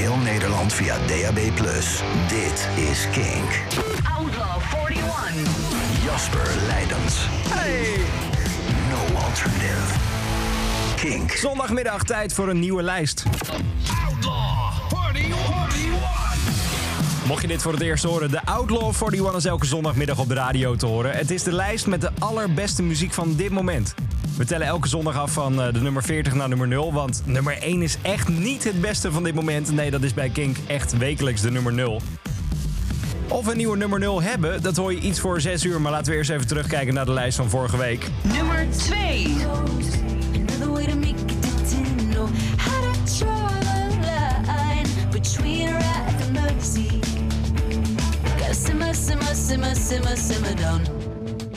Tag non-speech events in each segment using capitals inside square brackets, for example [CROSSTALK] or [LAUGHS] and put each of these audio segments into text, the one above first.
heel Nederland via DAB+. Dit is Kink. Outlaw 41. Jasper Leidens. Hey! No alternative. Kink. Zondagmiddag tijd voor een nieuwe lijst. Outlaw 41. Mocht je dit voor het eerst horen, de Outlaw 41 is elke zondagmiddag op de radio te horen. Het is de lijst met de allerbeste muziek van dit moment. We tellen elke zondag af van eh, de nummer 40 naar nummer 0. Want nummer 1 is echt niet het beste van dit moment. Nee, dat is bij Kink echt wekelijks de nummer 0. Of we een nieuwe nummer 0 hebben, dat hoor je iets voor 6 uur. Maar laten we eerst even terugkijken naar de lijst van vorige week. Nummer 2.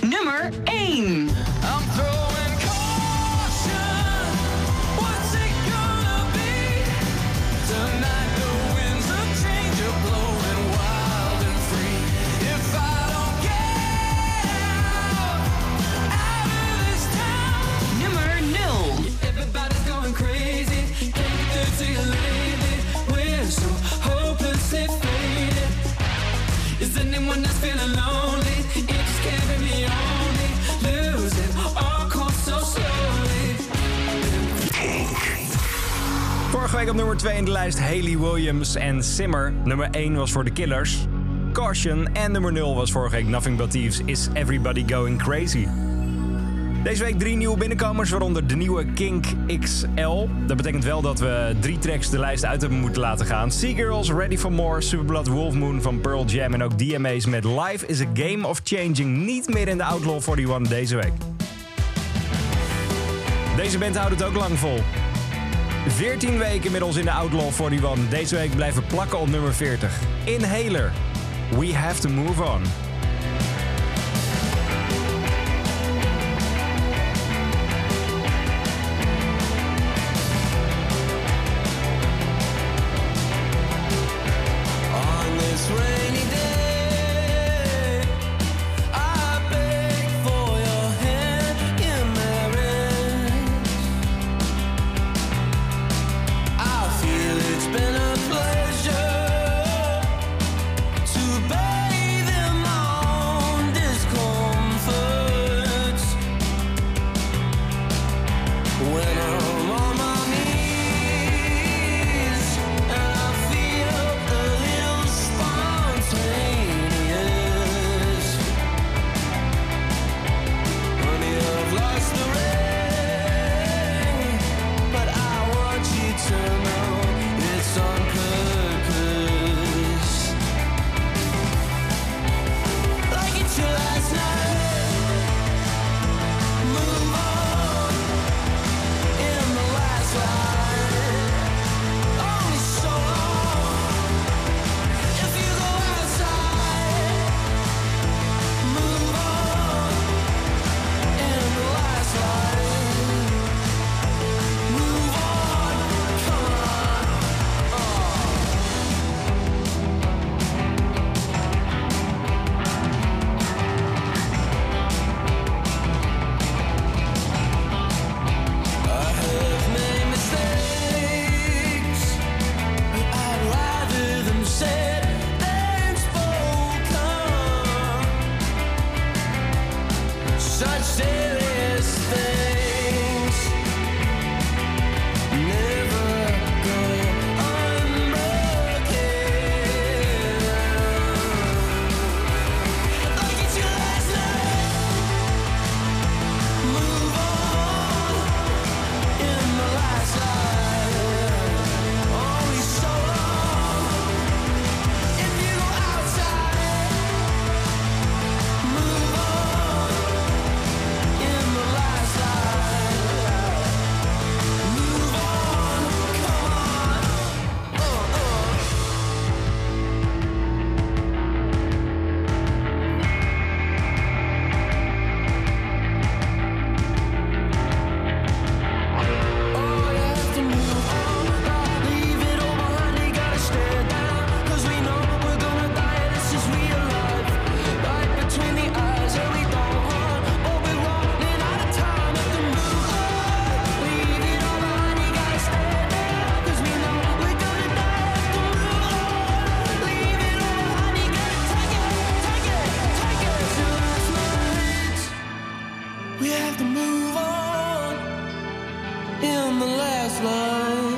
Nummer 1. Vorige week op nummer 2 in de lijst Haley Williams en Simmer. Nummer 1 was voor The Killers. Caution en nummer 0 was vorige week Nothing But Thieves Is Everybody Going Crazy. Deze week drie nieuwe binnenkomers, waaronder de nieuwe Kink XL. Dat betekent wel dat we drie tracks de lijst uit hebben moeten laten gaan. Seagirls, Ready for More, Superblood Wolf Moon van Pearl Jam... en ook DMA's met Life is a Game of Changing. Niet meer in de Outlaw 41 deze week. Deze band houdt het ook lang vol. 14 weken inmiddels in de Outlaw 41. Deze week blijven plakken op nummer 40. Inhaler. We have to move. On have to move on in the last line.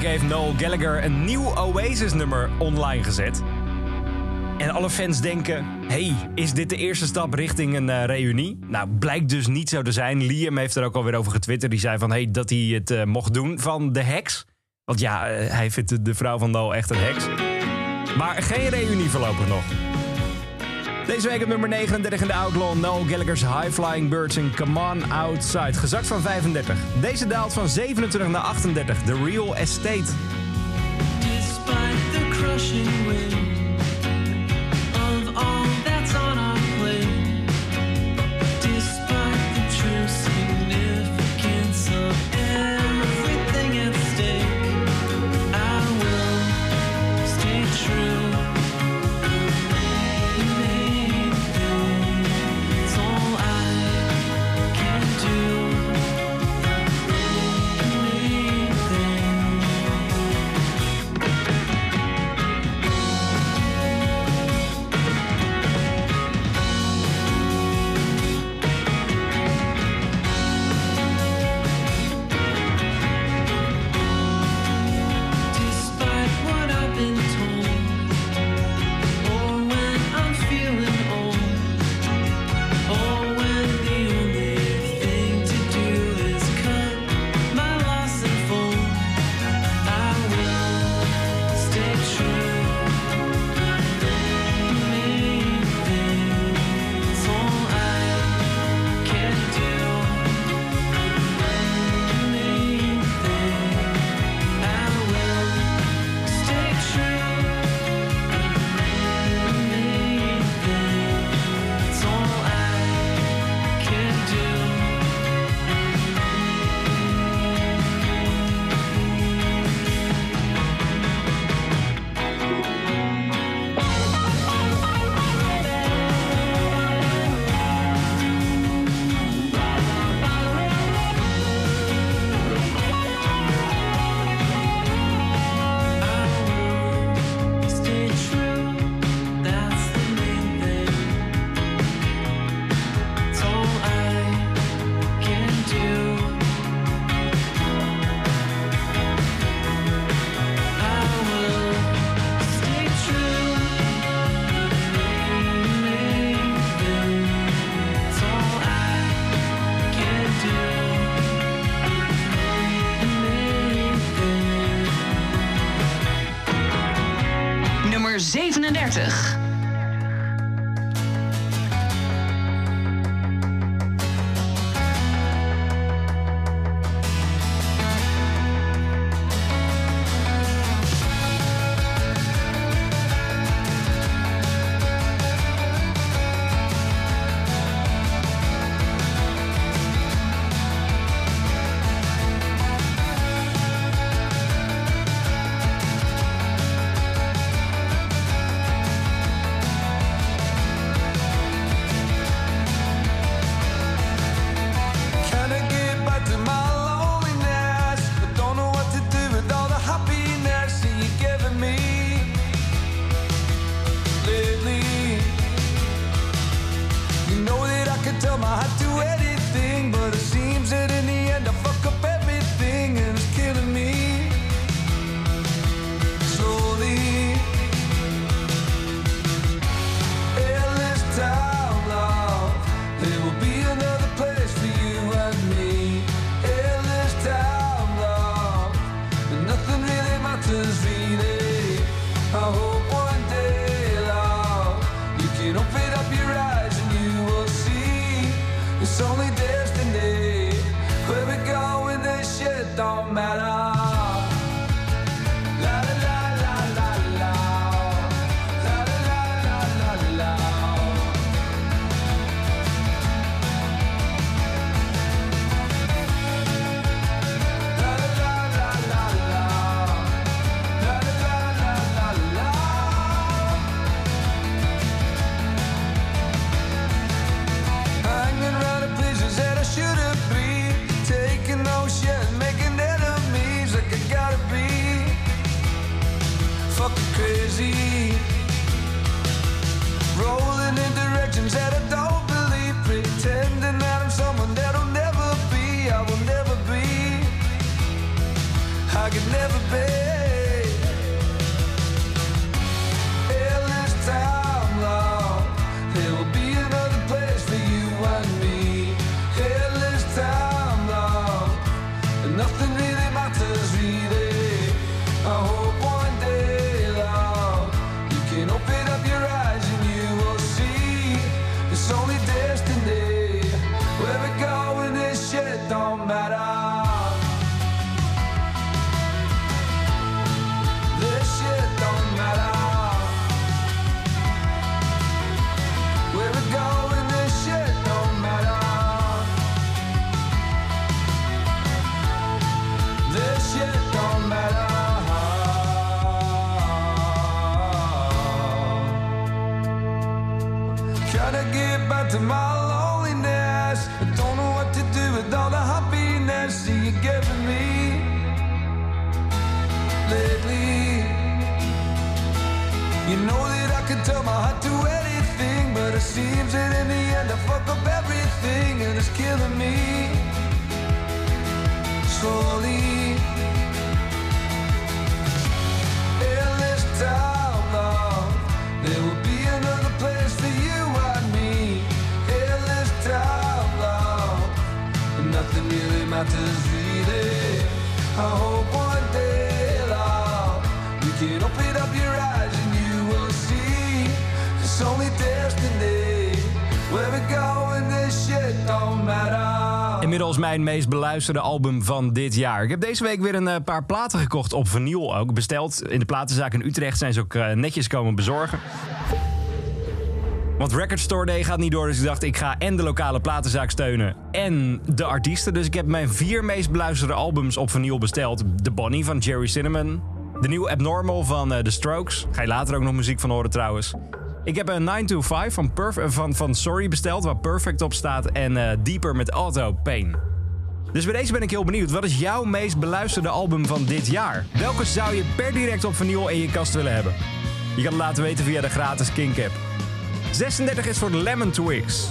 Week heeft Noel Gallagher een nieuw Oasis-nummer online gezet. En alle fans denken: hey, is dit de eerste stap richting een eh, reunie? Nou, blijkt dus niet zo te zijn. Liam heeft er ook alweer over getwitterd. Die zei van hey, dat hij het eh, mocht doen van de heks. Want ja, eh, hij vindt de vrouw van Noel echt een heks. Maar geen reunie voorlopig nog. Deze week op nummer 39 in de Outlaw. Noel Gallagher's High Flying Birds in Come On Outside. Gezakt van 35. Deze daalt van 27 naar 38. The Real Estate. 30. mijn meest beluisterde album van dit jaar. Ik heb deze week weer een eh, paar platen gekocht op vinyl ook. Besteld in de platenzaak in Utrecht zijn ze ook eh, netjes komen bezorgen. Want Record Store Day gaat niet door, dus ik dacht ik ga en de lokale platenzaak steunen en de artiesten. Dus ik heb mijn vier meest beluisterde albums op vinyl besteld. The Bonnie van Jerry Cinnamon, de nieuwe Abnormal van eh, The Strokes. Ga je later ook nog muziek van horen trouwens. Ik heb een 925 van, Perf van, van Sorry besteld, waar Perfect op staat. En uh, Deeper met Auto Pain. Dus bij deze ben ik heel benieuwd. Wat is jouw meest beluisterde album van dit jaar? Welke zou je per direct op vinyl in je kast willen hebben? Je kan het laten weten via de gratis kinkapp. 36 is voor Lemon Twigs.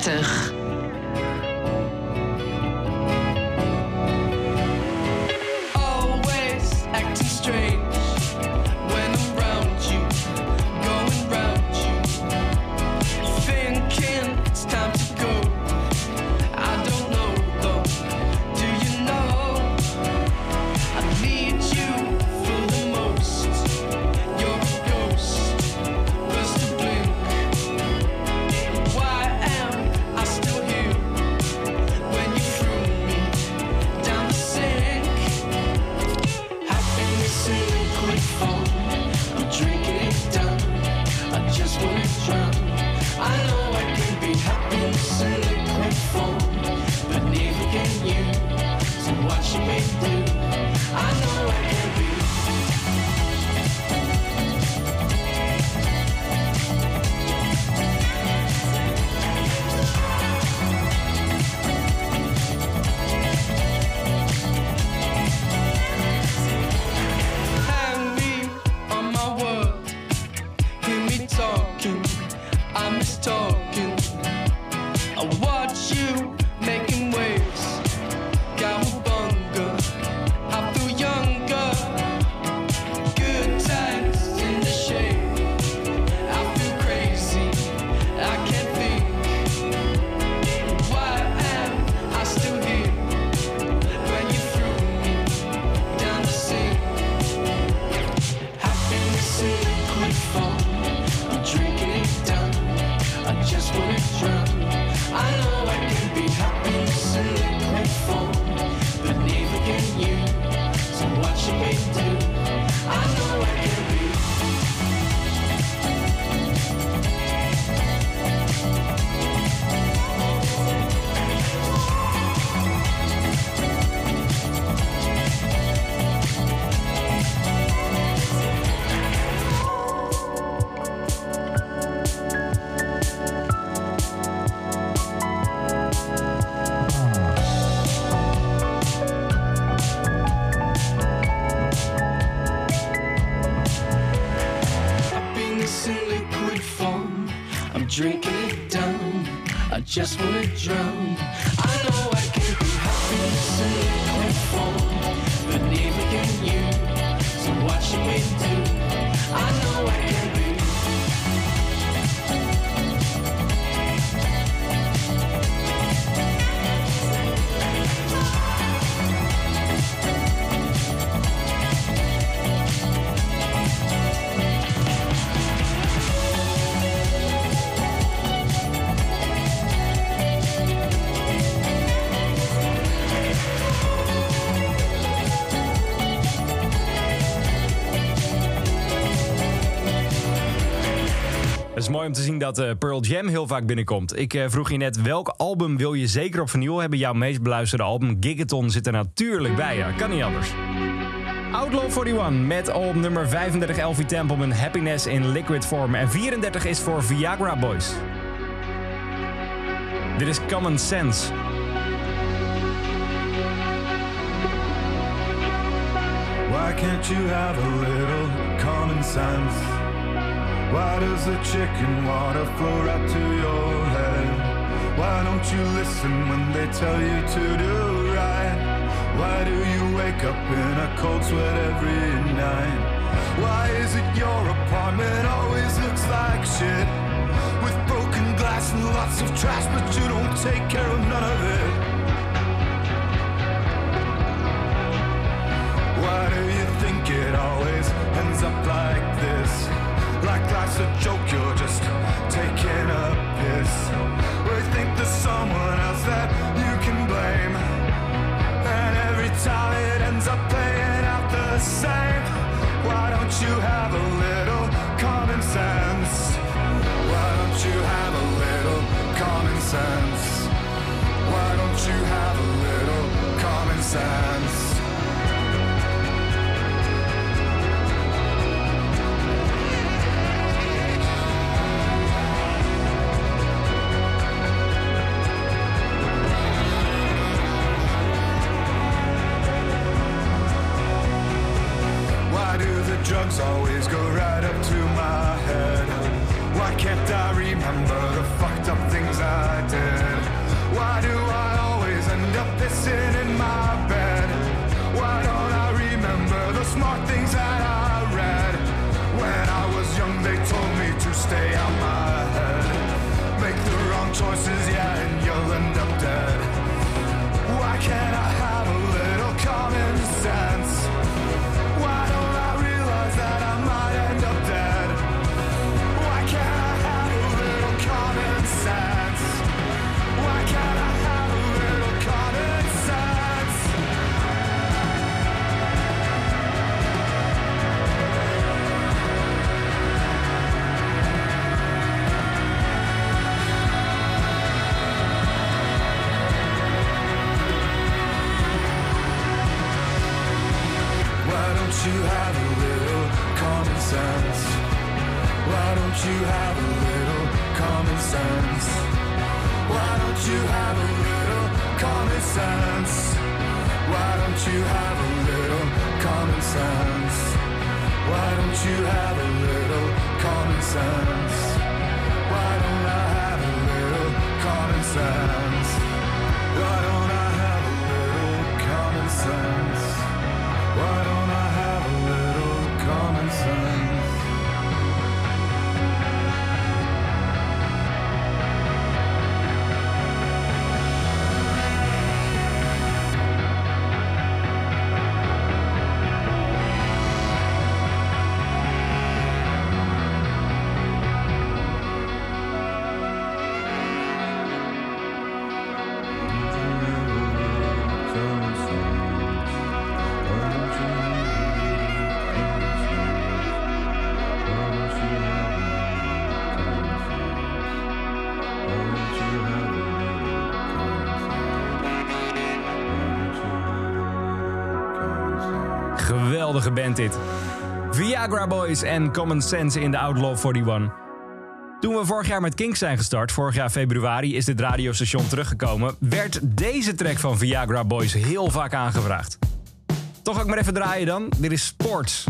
35. Talking. I miss talking. I just wanna drown. Te zien dat eh, Pearl Jam heel vaak binnenkomt. Ik eh, vroeg je net, welk album wil je zeker op hebben? Jouw meest beluisterde album Gigaton zit er natuurlijk bij. Ja, kan niet anders. Outlaw 41 met op nummer 35 Elfie Templeman Happiness in Liquid Form. En 34 is voor Viagra Boys. Dit is Common Sense. Why can't you have a little common sense? Why does the chicken water flow right to your head? Why don't you listen when they tell you to do right? Why do you wake up in a cold sweat every night? Why is it your apartment always looks like shit? With broken glass and lots of trash, but you don't take care of none of it. Why do you think it always ends up like? Life's a joke, you're just taking a piss. We think there's someone else that you can blame. And every time it ends up playing out the same. Why don't you have a little common sense? Why don't you have a little common sense? Why don't you have a little common sense? geweldige band dit. Viagra Boys en Common Sense in de Outlaw 41. Toen we vorig jaar met Kink zijn gestart, vorig jaar februari is dit radiostation teruggekomen, werd deze track van Viagra Boys heel vaak aangevraagd. Toch ook maar even draaien dan. Dit is Sports.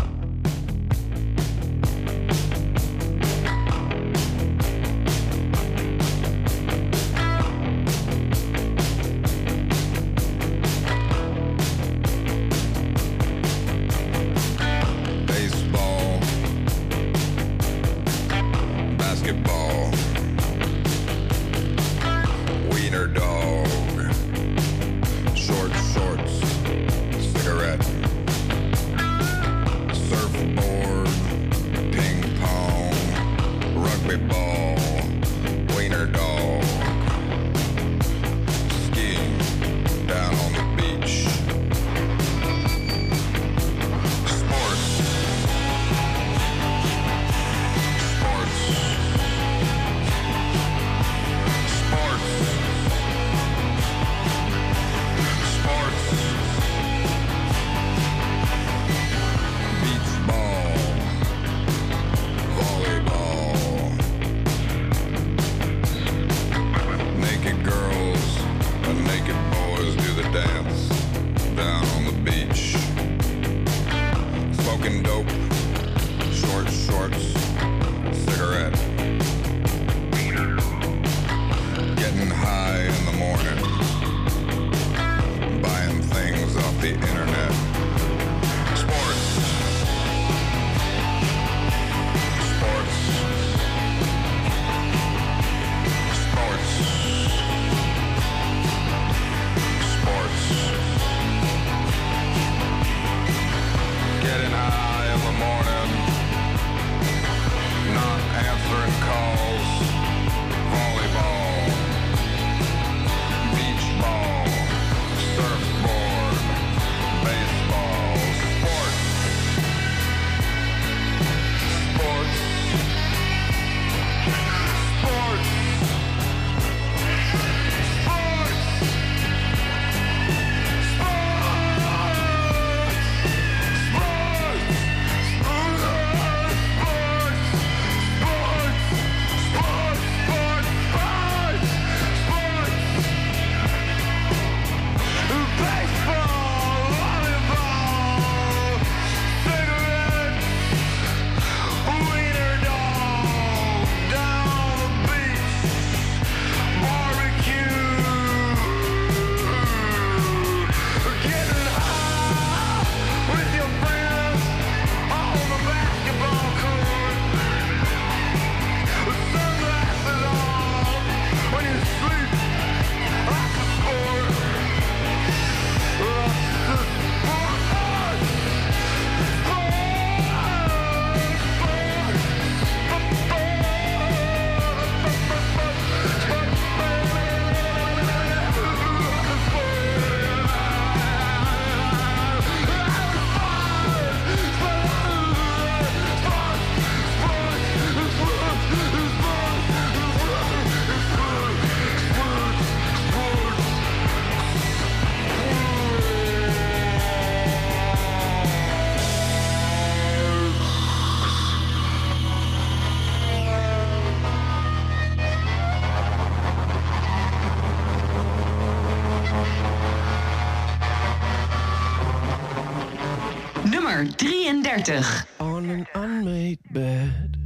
33. on an unmade bed.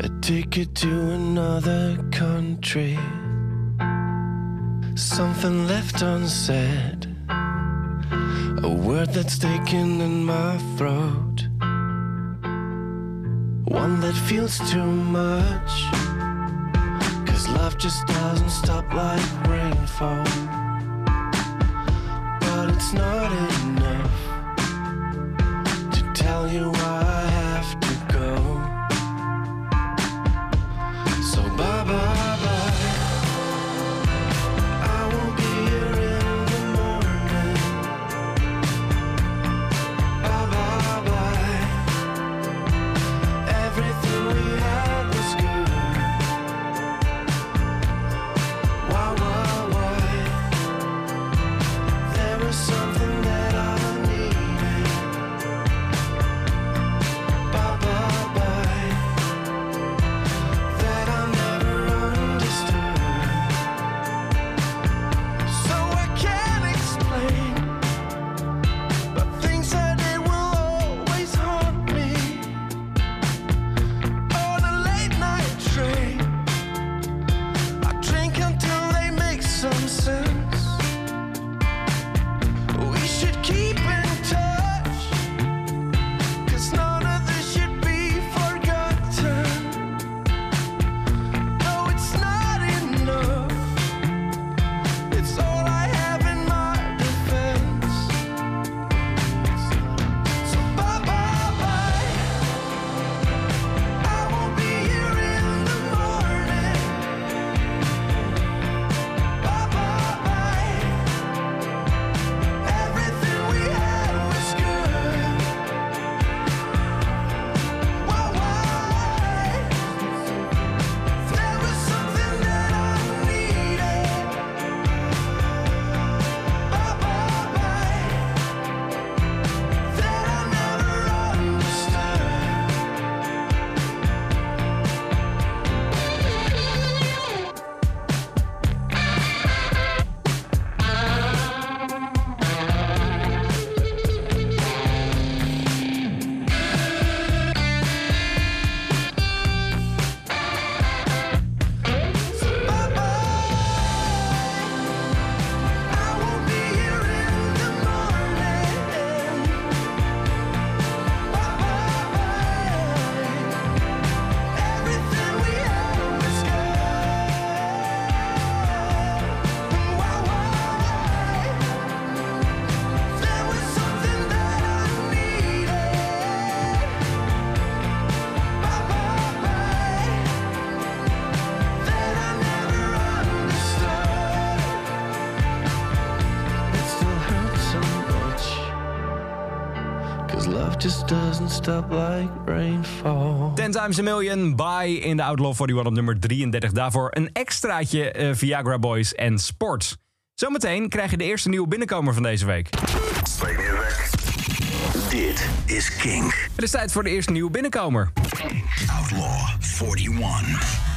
A ticket to another country. Something left unsaid. A word that's taken in my throat. One that feels too much. Cause love just doesn't stop like rainfall. Doesn't stop like rainfall. 10 times a million, by in de Outlaw 41 op nummer 33. Daarvoor een extraatje eh, Viagra Boys en Sport. Zometeen krijg je de eerste nieuwe binnenkomer van deze week. Dit is Kink. Het is tijd voor de eerste nieuwe binnenkomer. Outlaw 41.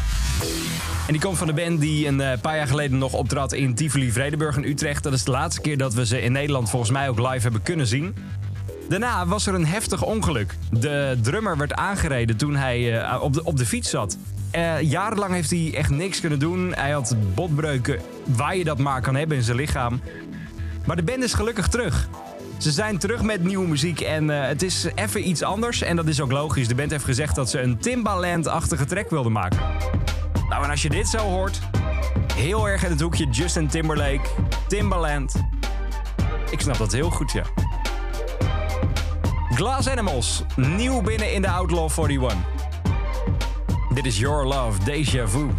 En die komt van de band die een eh, paar jaar geleden nog optrad in Tivoli Vredenburg in Utrecht. Dat is de laatste keer dat we ze in Nederland volgens mij ook live hebben kunnen zien. Daarna was er een heftig ongeluk. De drummer werd aangereden toen hij eh, op, de, op de fiets zat. Eh, jarenlang heeft hij echt niks kunnen doen. Hij had botbreuken waar je dat maar kan hebben in zijn lichaam. Maar de band is gelukkig terug. Ze zijn terug met nieuwe muziek en eh, het is even iets anders. En dat is ook logisch. De band heeft gezegd dat ze een Timbaland-achtige track wilden maken. Nou, en als je dit zo hoort, heel erg in het hoekje Justin Timberlake, Timbaland. Ik snap dat heel goed, ja. Glass Animals, nieuw binnen in de Outlaw 41. Dit is Your Love, Deja Vu.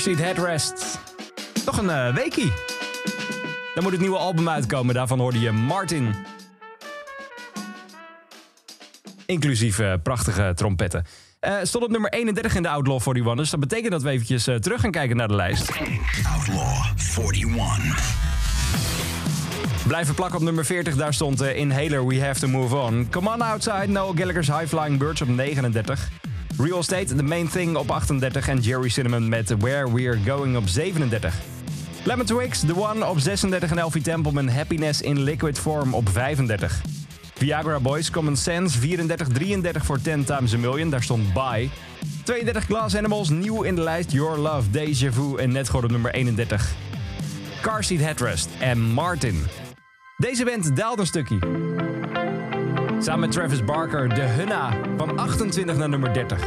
Seat Headrest. Toch een weekie. Dan moet het nieuwe album uitkomen. Daarvan hoorde je Martin. Inclusief eh, prachtige trompetten. Eh, stond op nummer 31 in de Outlaw 41. Dus dat betekent dat we eventjes terug gaan kijken naar de lijst. Outlaw 41. Blijven plakken op nummer 40. Daar stond eh, Inhaler We Have To Move On. Come On Outside, Noah Gallagher's High Flying Birds op 39. Real Estate, The Main Thing op 38. En Jerry Cinnamon met Where We're Going op 37. Lemon Twigs, The One op 36. En Elfie Templeman Happiness in Liquid Form op 35. Viagra Boys, Common Sense, 34, 33 voor 10 Times a Million. Daar stond Bye. 32 Glass Animals, nieuw in de lijst. Your Love, Deja Vu en net gewoon op nummer 31. Car Seat Headrest en Martin. Deze band daalt een stukje. Samen met Travis Barker, de Hunna, van 28 naar nummer 30.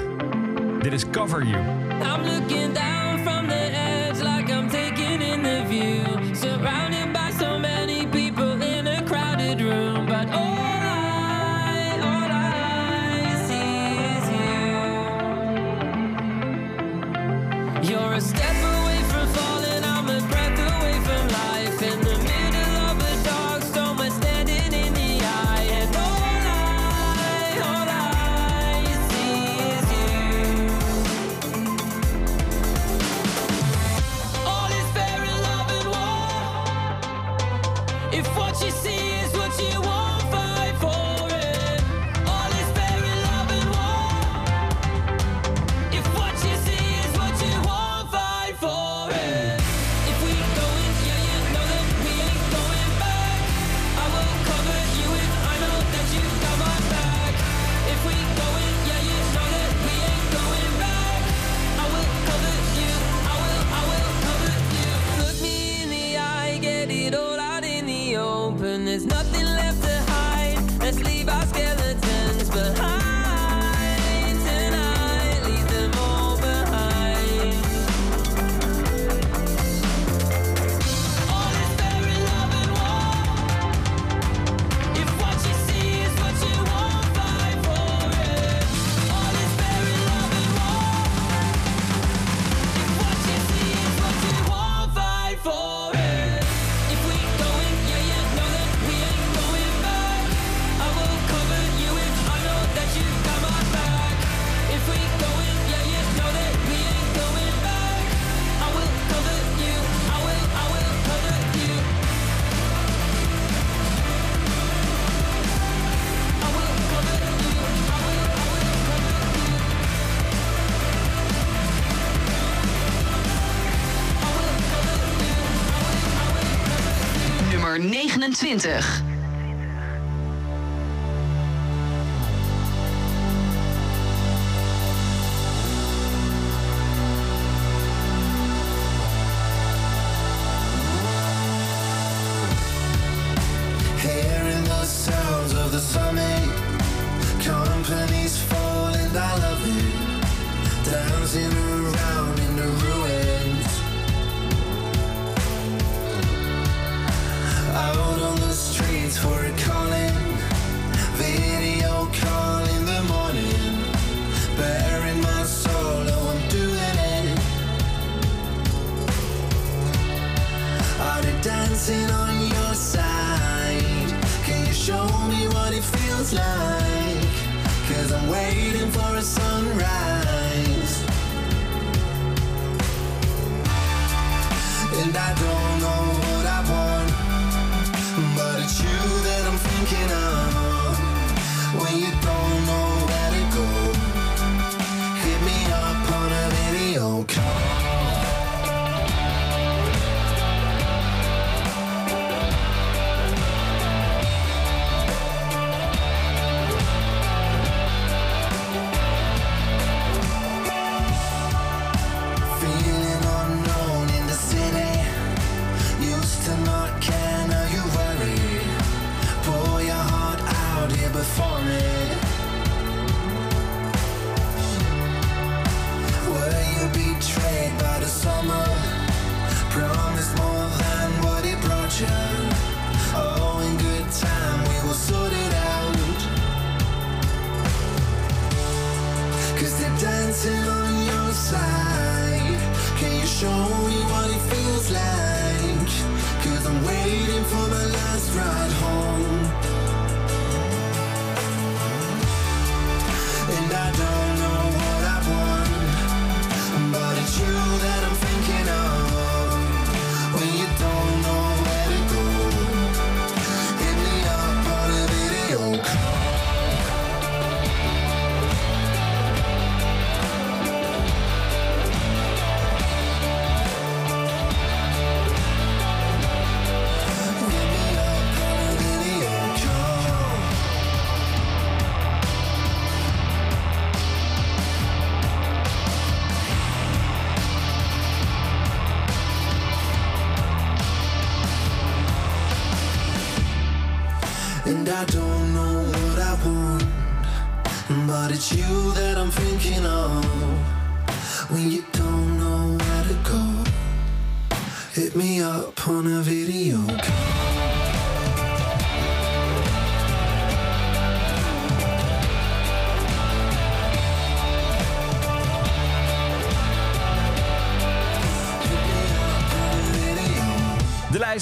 Dit is Cover You. I'm looking down from the edge like I'm taking in the view. Surrounded by so many people in a crowded room. But all I, all I see is you. You're a step 20.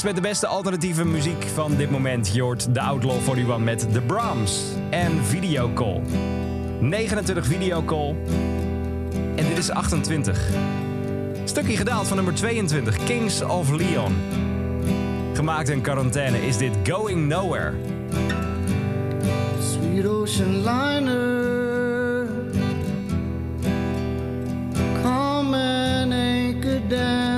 met de beste alternatieve muziek van dit moment. Jort, hoort The Outlaw 41 met The Brahms en Video Call. 29 Video Call. En dit is 28. Stukje gedaald van nummer 22, Kings of Leon. Gemaakt in quarantaine is dit Going Nowhere. Sweet ocean liner Come and anchor down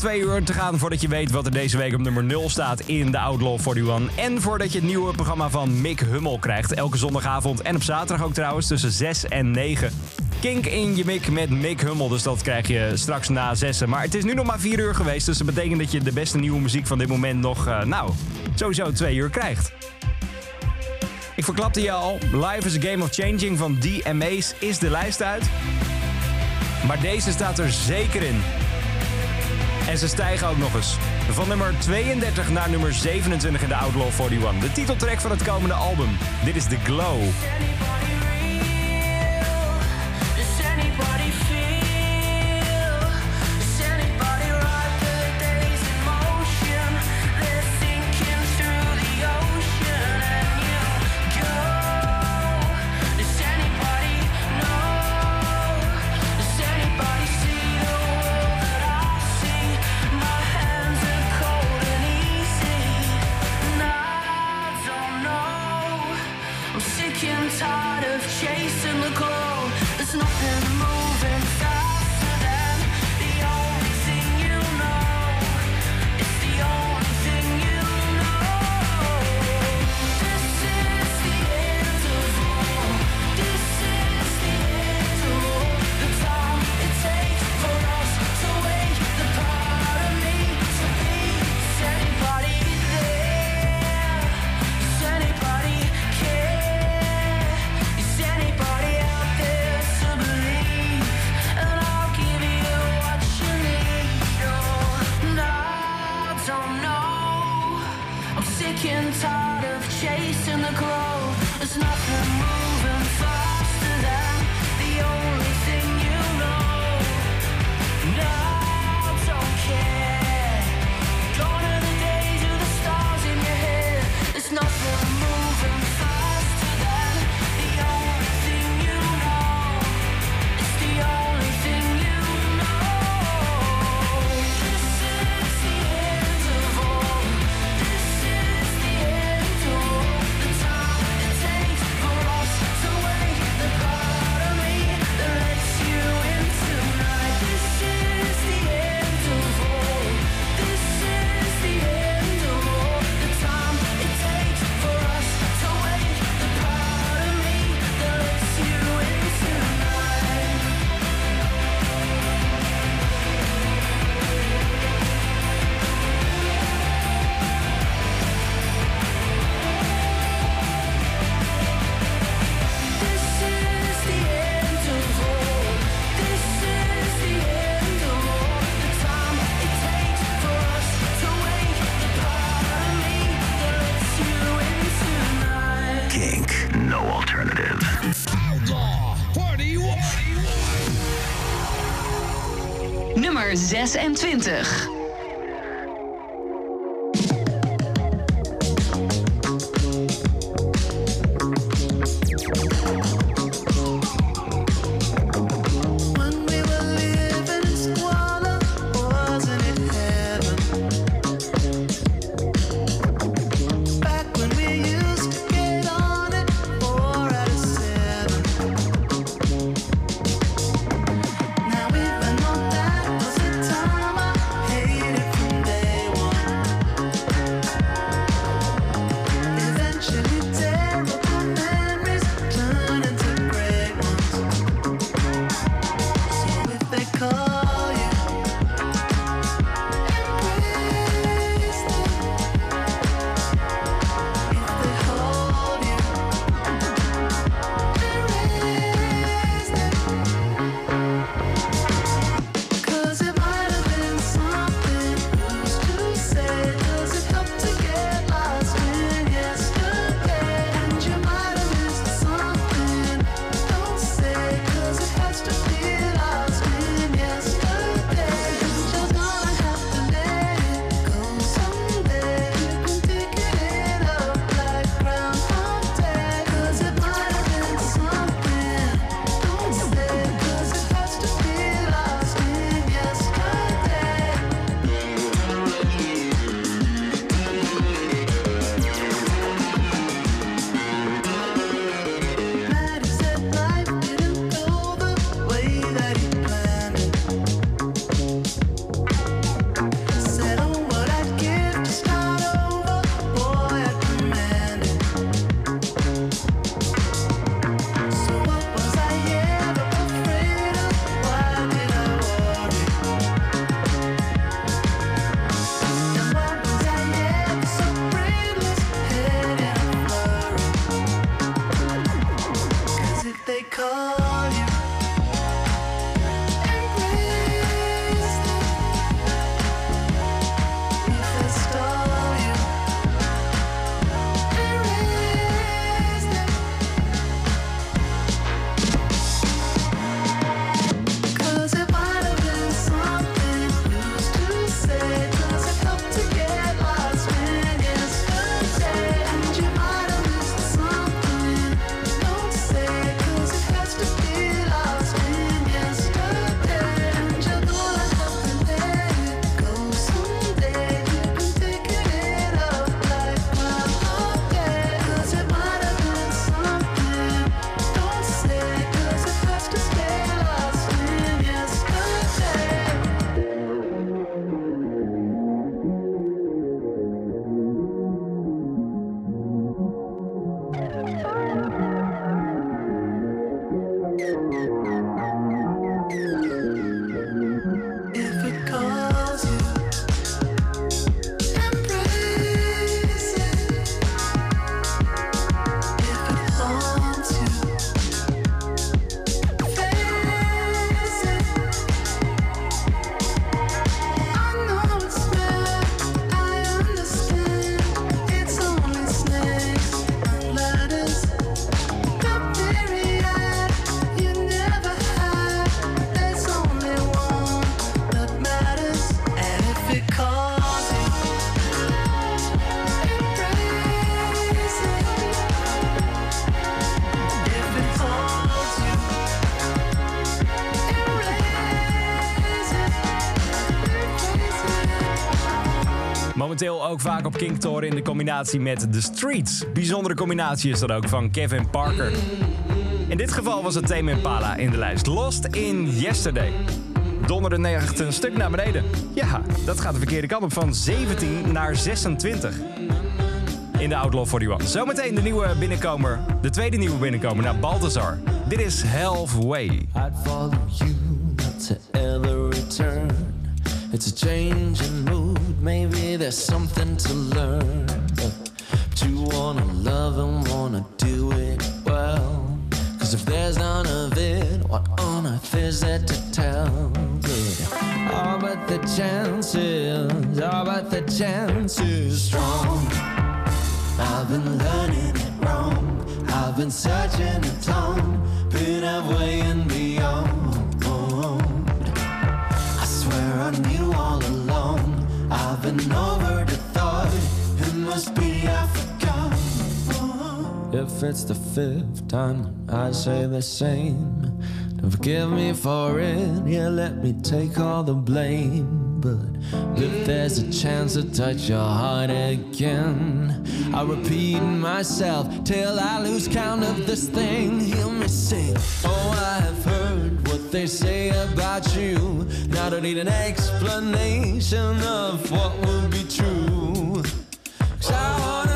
twee uur te gaan voordat je weet wat er deze week op nummer 0 staat in de Outlaw 41. En voordat je het nieuwe programma van Mick Hummel krijgt. Elke zondagavond en op zaterdag ook trouwens tussen 6 en 9. Kink in je mik met Mick Hummel. Dus dat krijg je straks na 6. Maar het is nu nog maar 4 uur geweest. Dus dat betekent dat je de beste nieuwe muziek van dit moment nog, eh, nou, sowieso 2 uur krijgt. Ik verklapte je al, Life is a Game of Changing van DMA's is de lijst uit. Maar deze staat er zeker in. En ze stijgen ook nog eens. Van nummer 32 naar nummer 27 in de Outlaw 41. De titeltrack van het komende album. Dit is The Glow. 20 vaak op Kingtoren in de combinatie met The Streets. Bijzondere combinatie is dat ook van Kevin Parker. In dit geval was het thema Impala in de lijst Lost in Yesterday. Donderde de een stuk naar beneden. Ja, dat gaat de verkeerde kant op van 17 naar 26 in de Outlaw 41. Zometeen de nieuwe binnenkomer, de tweede nieuwe binnenkomer naar Balthazar. Dit is Halfway. I'd follow you to. It's a change in. Maybe there's something to learn. To wanna love and wanna do it well. Cause if there's none of it, what on earth is there to tell? Yeah. All but the chances, all but the chances. Strong. I've been learning it wrong. I've been searching a ton, been away and beyond. If it's the fifth time I say the same. Don't forgive me for it, yeah, let me take all the blame. But if there's a chance to touch your heart again, I'll repeat myself till I lose count of this thing. Hear me sing. Oh, I have heard what they say about you. Now I don't need an explanation of what will be true. Cause I wanna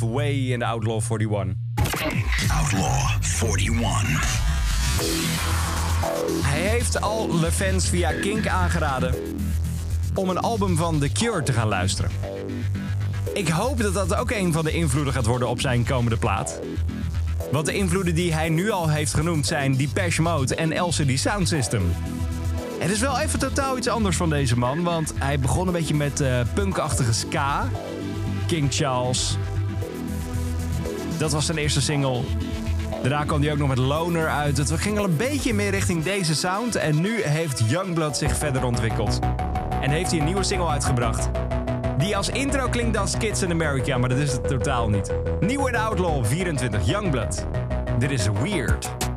Halfway in de Outlaw 41. Outlaw 41. Hij heeft al de fans via Kink aangeraden om een album van The Cure te gaan luisteren. Ik hoop dat dat ook een van de invloeden gaat worden op zijn komende plaat. Want de invloeden die hij nu al heeft genoemd zijn Depeche Mode en LCD Sound System. Het is wel even totaal iets anders van deze man, want hij begon een beetje met eh, punkachtige ska. King Charles. Dat was zijn eerste single. Daarna kwam hij ook nog met Loner uit. Het ging al een beetje meer richting deze sound. En nu heeft Youngblood zich verder ontwikkeld. En heeft hij een nieuwe single uitgebracht. Die als intro klinkt als Kids in America, maar dat is het totaal niet. Nieuw in Outlaw 24, Youngblood. Dit is Weird.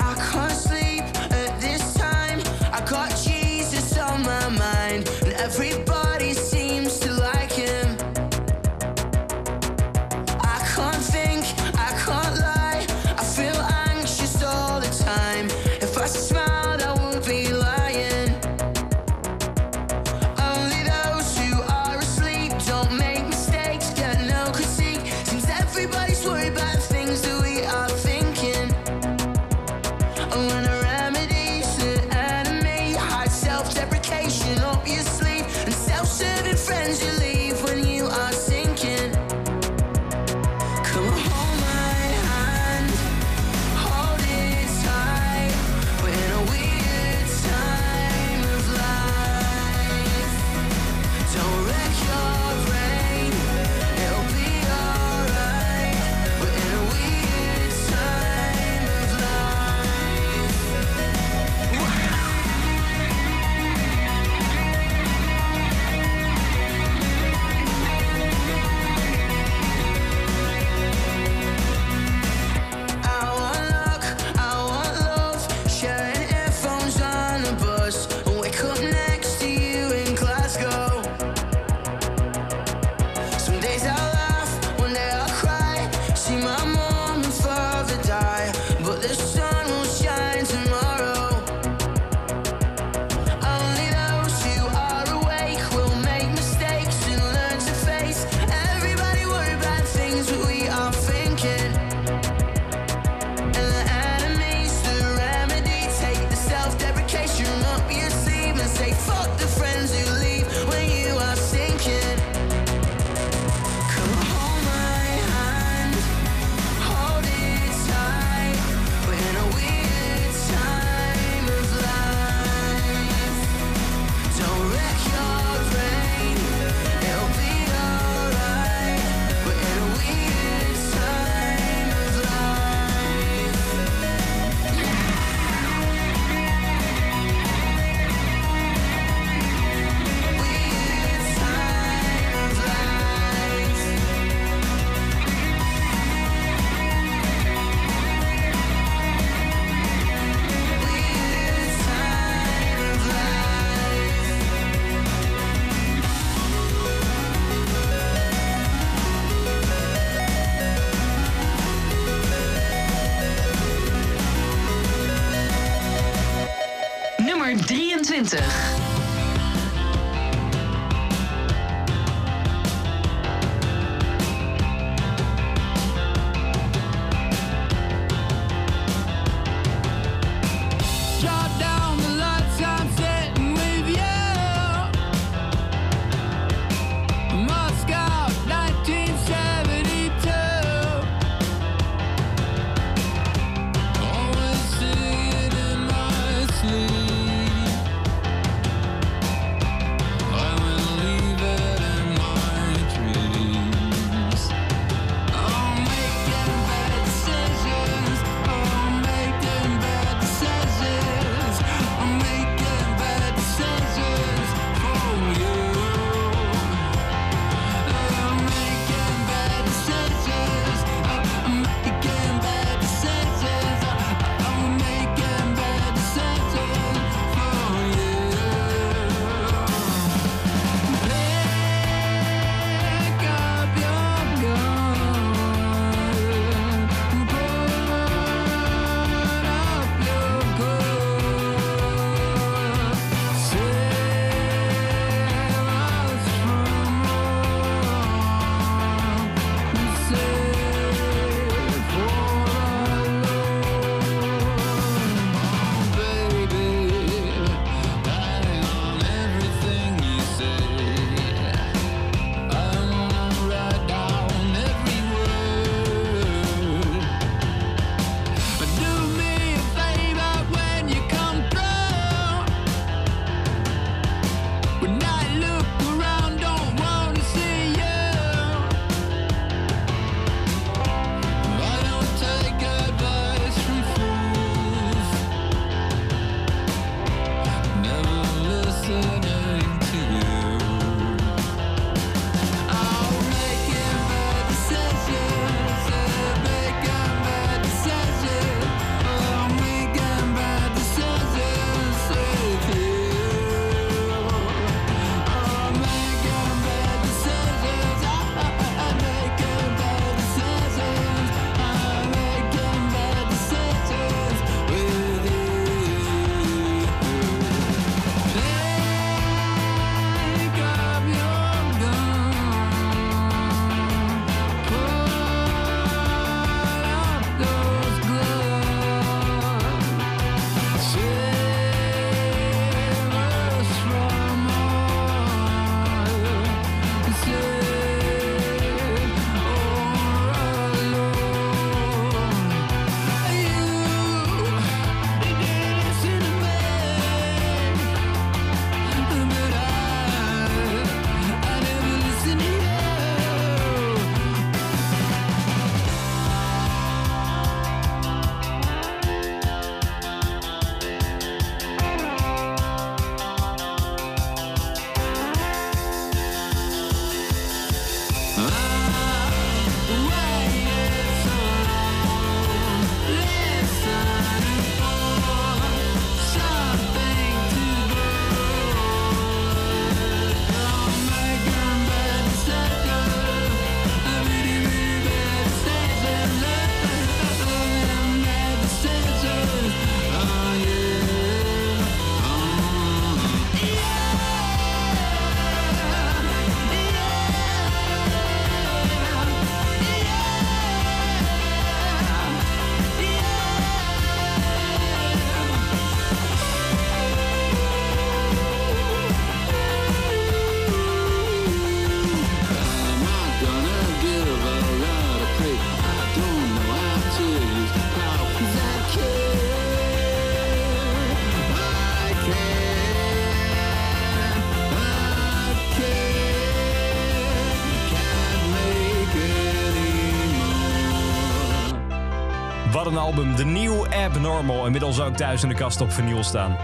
Album. De nieuw Abnormal. Inmiddels ook thuis in de kast op vinyl staan.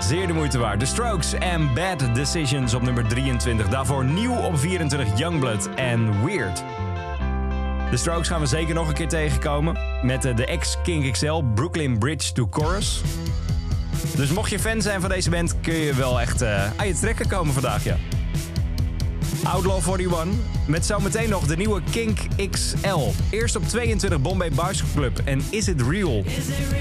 Zeer de moeite waard. The Strokes en Bad Decisions op nummer 23. Daarvoor nieuw op 24 Youngblood en Weird. De Strokes gaan we zeker nog een keer tegenkomen. Met eh, de ex-King XL Brooklyn Bridge to Chorus. Dus mocht je fan zijn van deze band, kun je wel echt eh, aan je trekken komen vandaag, ja. Outlaw 41, met zometeen nog de nieuwe Kink XL. Eerst op 22 Bombay Bicycle Club en Is It? Is it real?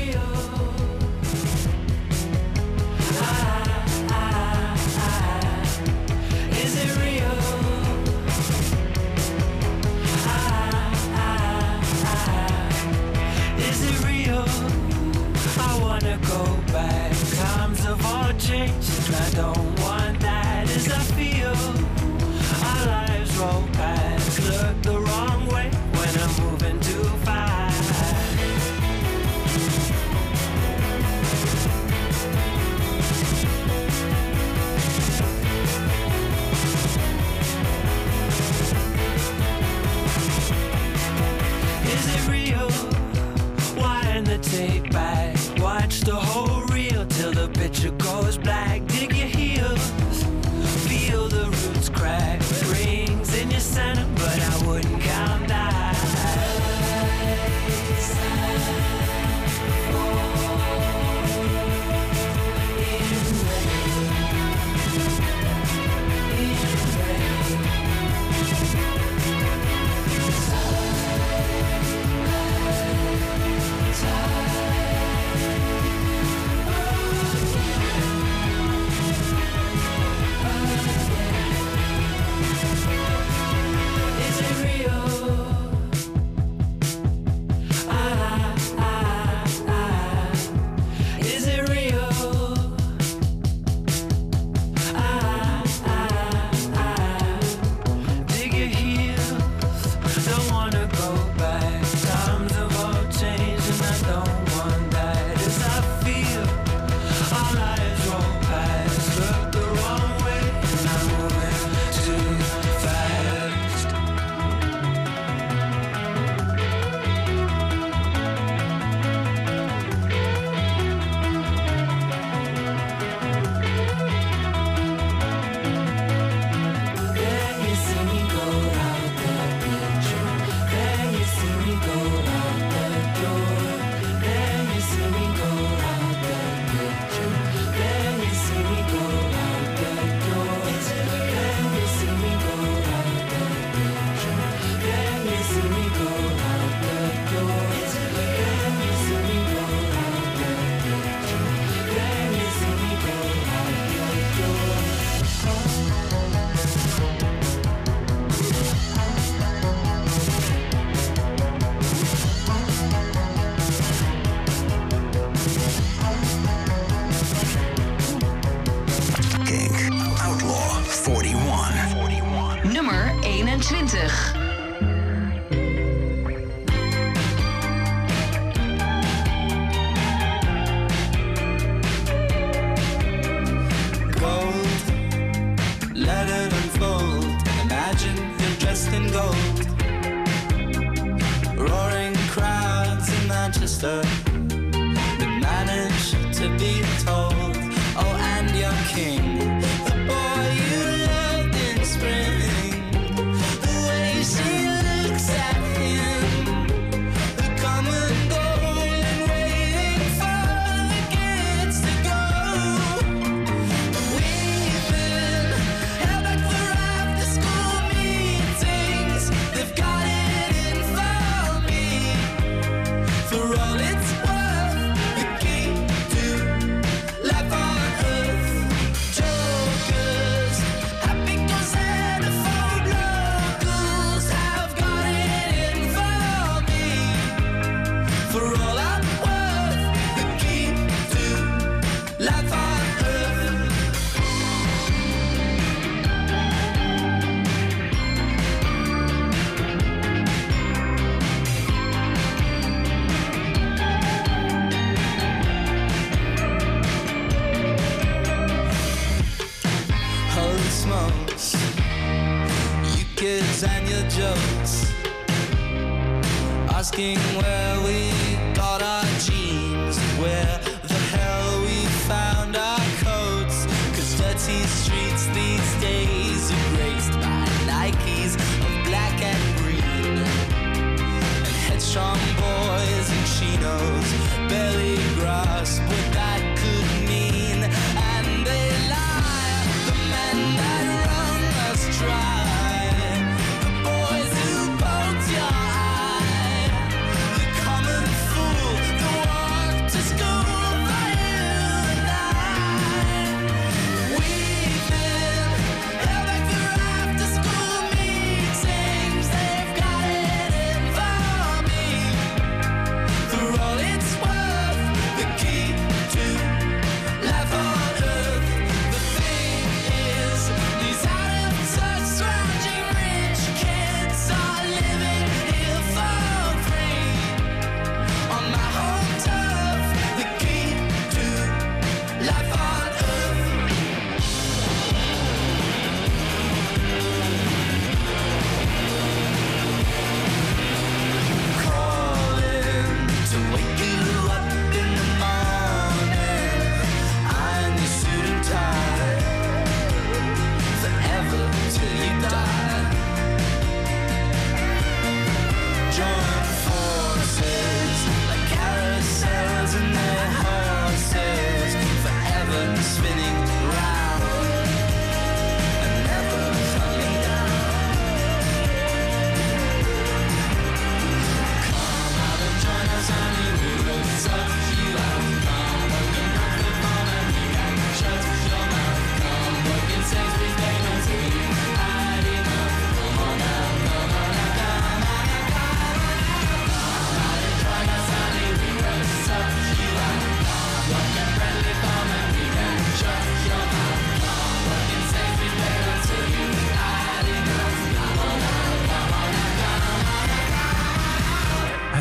sun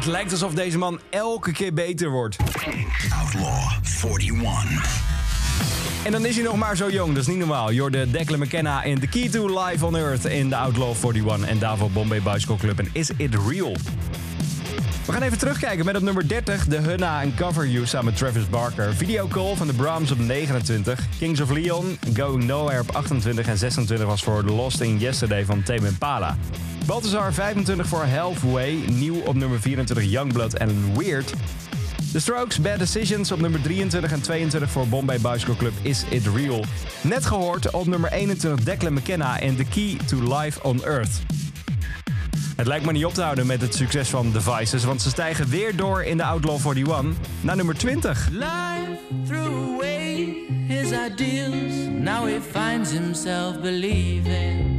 lijkt alsof deze man elke keer beter wordt. Outlaw 41. En dan is hij nog maar zo jong, dat is niet normaal. Je hoorde Declan McKenna in The Key to Life on Earth in de Outlaw 41 en daarvoor Bombay Bicycle Club en Is It Real? We gaan even terugkijken met op nummer 30 de Hunna en Cover You samen met Travis Barker. Video Call van de Brahms op 29. Kings of Leon, Going Nowhere op 28 en 26 was voor The Lost in Yesterday van Tame Impala. Balthazar 25 voor Halfway, nieuw op nummer 24 Youngblood en Weird. The Strokes, Bad Decisions op nummer 23 en 22 voor Bombay Bicycle Club Is It Real. Net gehoord op nummer 21 Declan McKenna en The Key to Life on Earth. Het lijkt me niet op te houden met het succes van The want ze stijgen weer door in de Outlaw 41 naar nummer 20. Life threw away his ideals. Now he finds himself believing.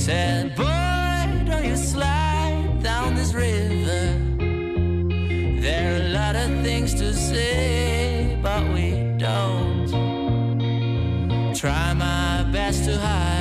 Said, Boy, don't you slide down this river. There are a lot of things to say, but we don't. Try my best to hide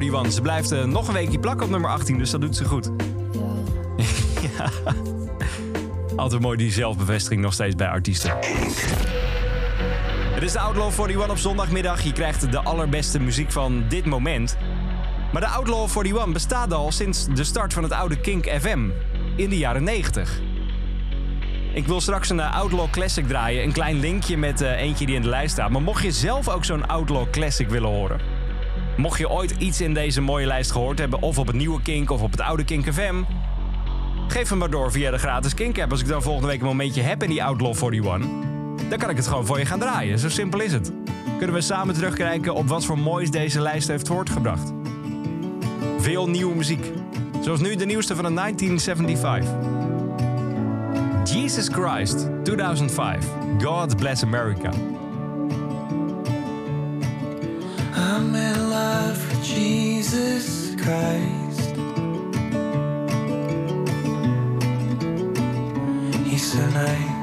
41. Ze blijft eh, nog een weekje plakken op nummer 18, dus dat doet ze goed. [LAUGHS] Ja. Altijd mooi die zelfbevestiging nog steeds bij artiesten. Het is de Outlaw 41 op zondagmiddag. Je krijgt de allerbeste muziek van dit moment. Maar de Outlaw 41 bestaat al sinds de start van het oude Kink FM in de jaren 90. Ik wil straks een eh, Outlaw Classic draaien. Een klein linkje met eh, eentje die in de lijst staat. Maar mocht je zelf ook zo'n Outlaw Classic willen horen... Mocht je ooit iets in deze mooie lijst gehoord hebben... of op het nieuwe Kink of op het oude Kink FM... geef hem maar door via de gratis Kink app. Als ik dan volgende week een momentje heb in die Outlaw 41... dan kan ik het gewoon voor je gaan draaien. Zo simpel is het. Kunnen we samen terugkijken op wat voor moois deze lijst heeft voortgebracht. Veel nieuwe muziek. Zoals nu de nieuwste van de 1975. Jesus Christ, 2005. God Bless America. Christ. He's nice.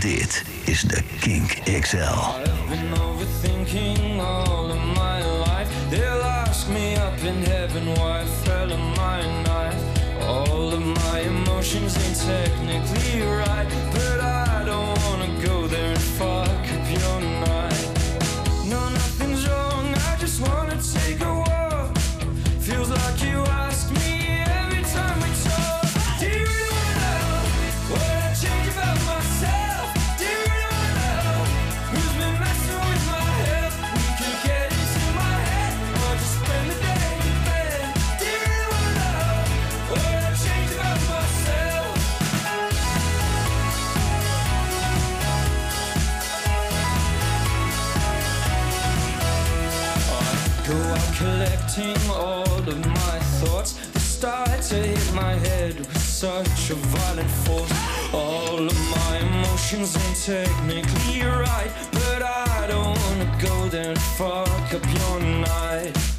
Dit is de Kink XL. They'll ask me up in heaven why I fell in my knife. All of my emotions ain't technically right, collecting all of my thoughts. They start to hit my head with such a violent force. All of my emotions ain't technically right, but I don't wanna go there and fuck up your night.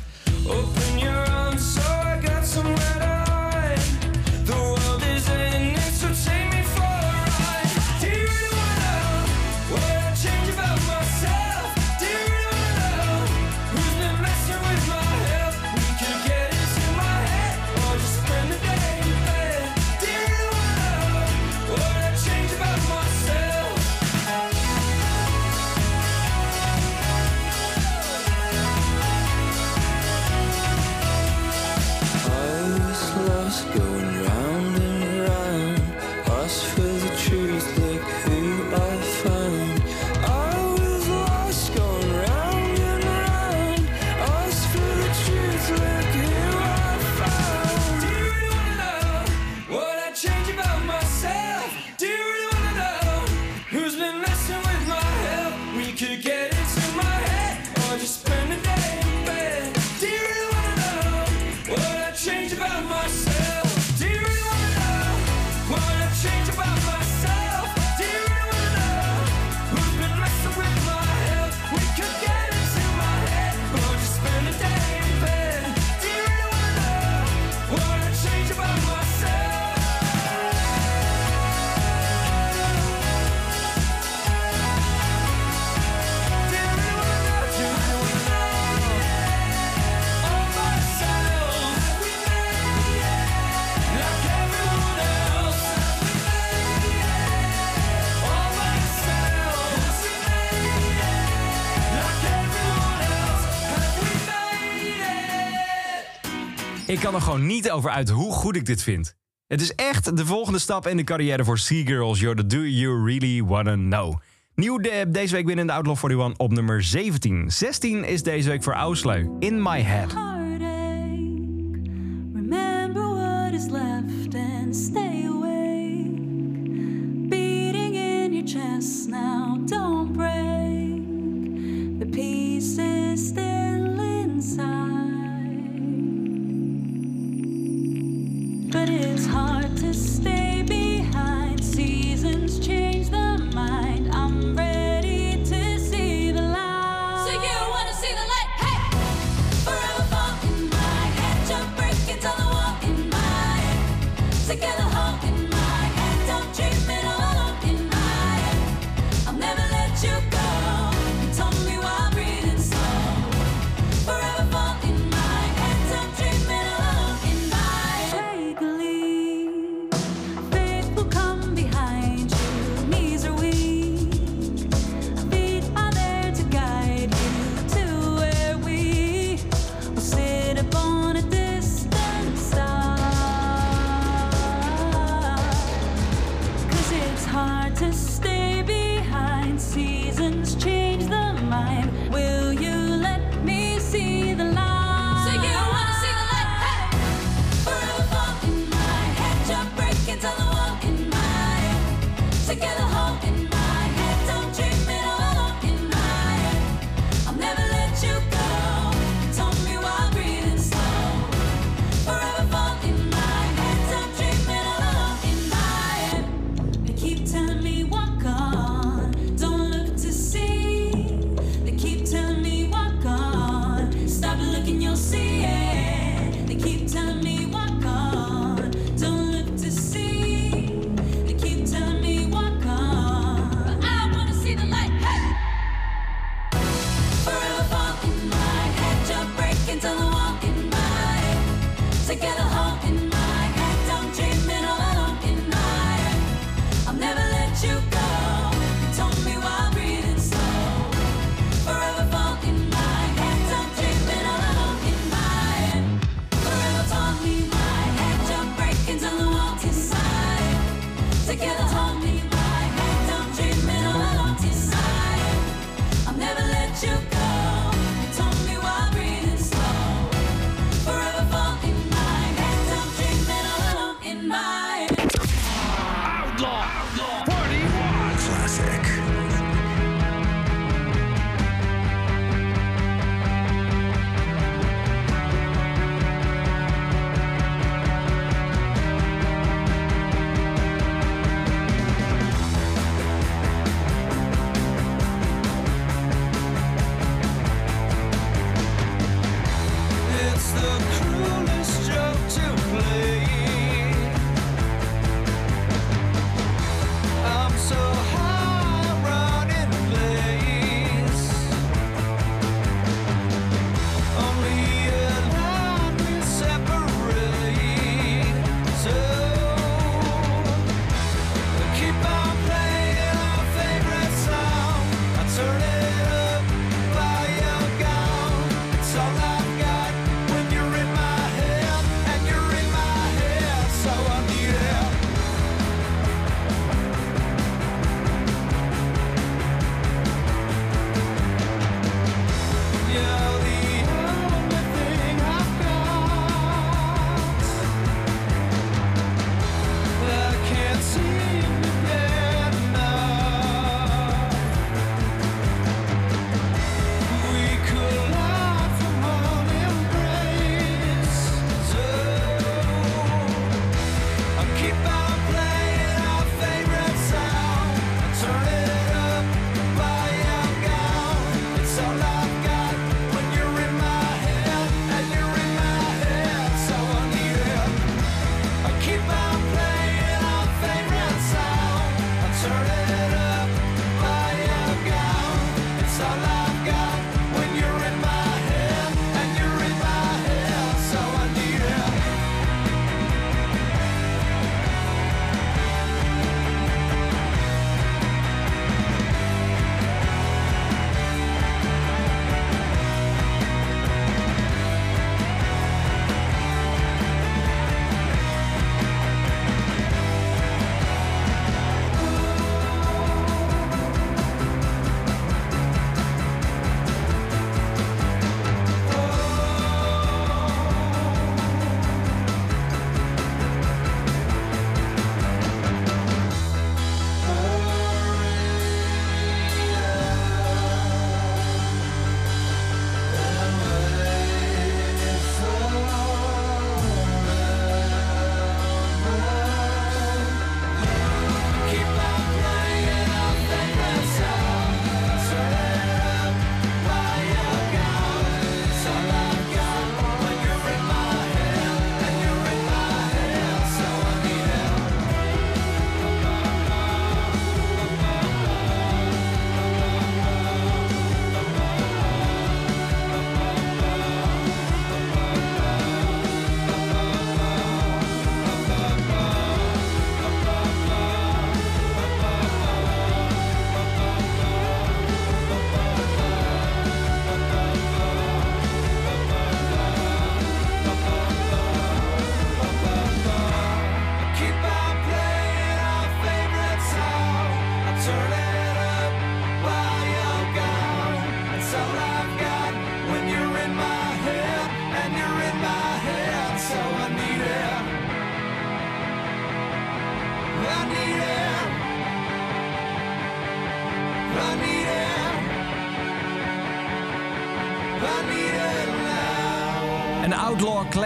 gewoon niet over uit hoe goed ik dit vind. Het is echt de volgende stap in de carrière voor Seagirls. Yo, the do you really wanna know? Nieuw deze week binnen de Outlaw 41 op nummer 17. 16 is deze week voor Ausleu. In my head.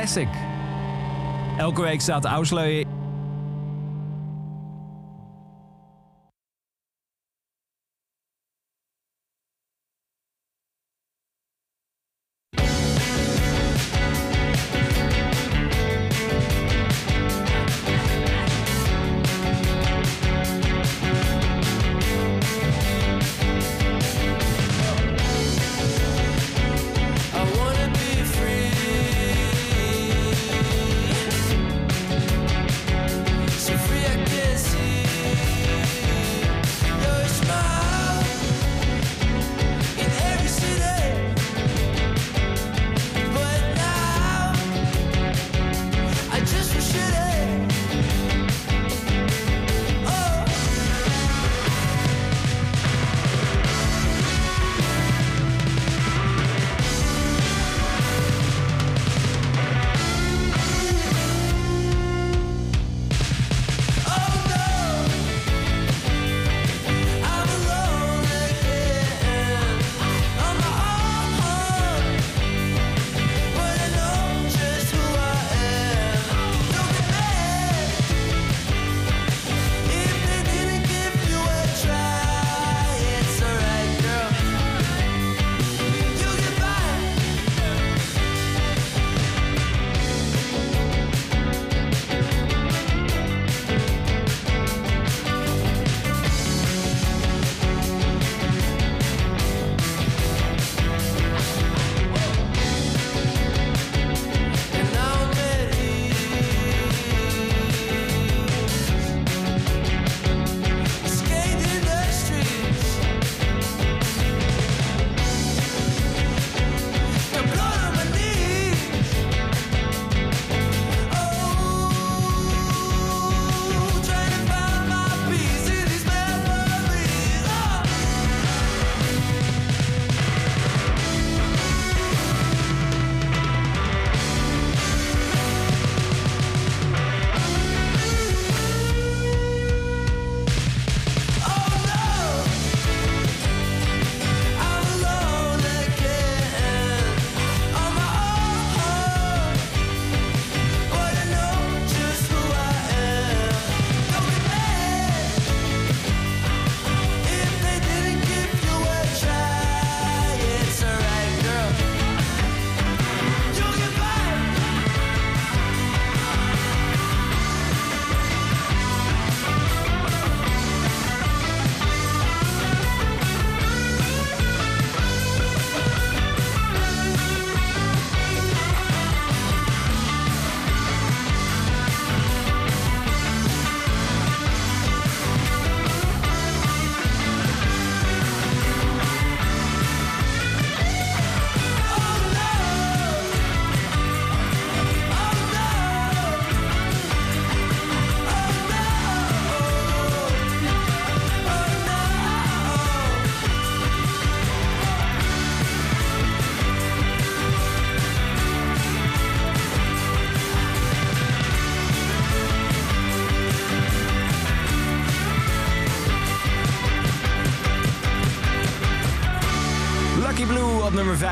Classic. Elke week staat Ausleu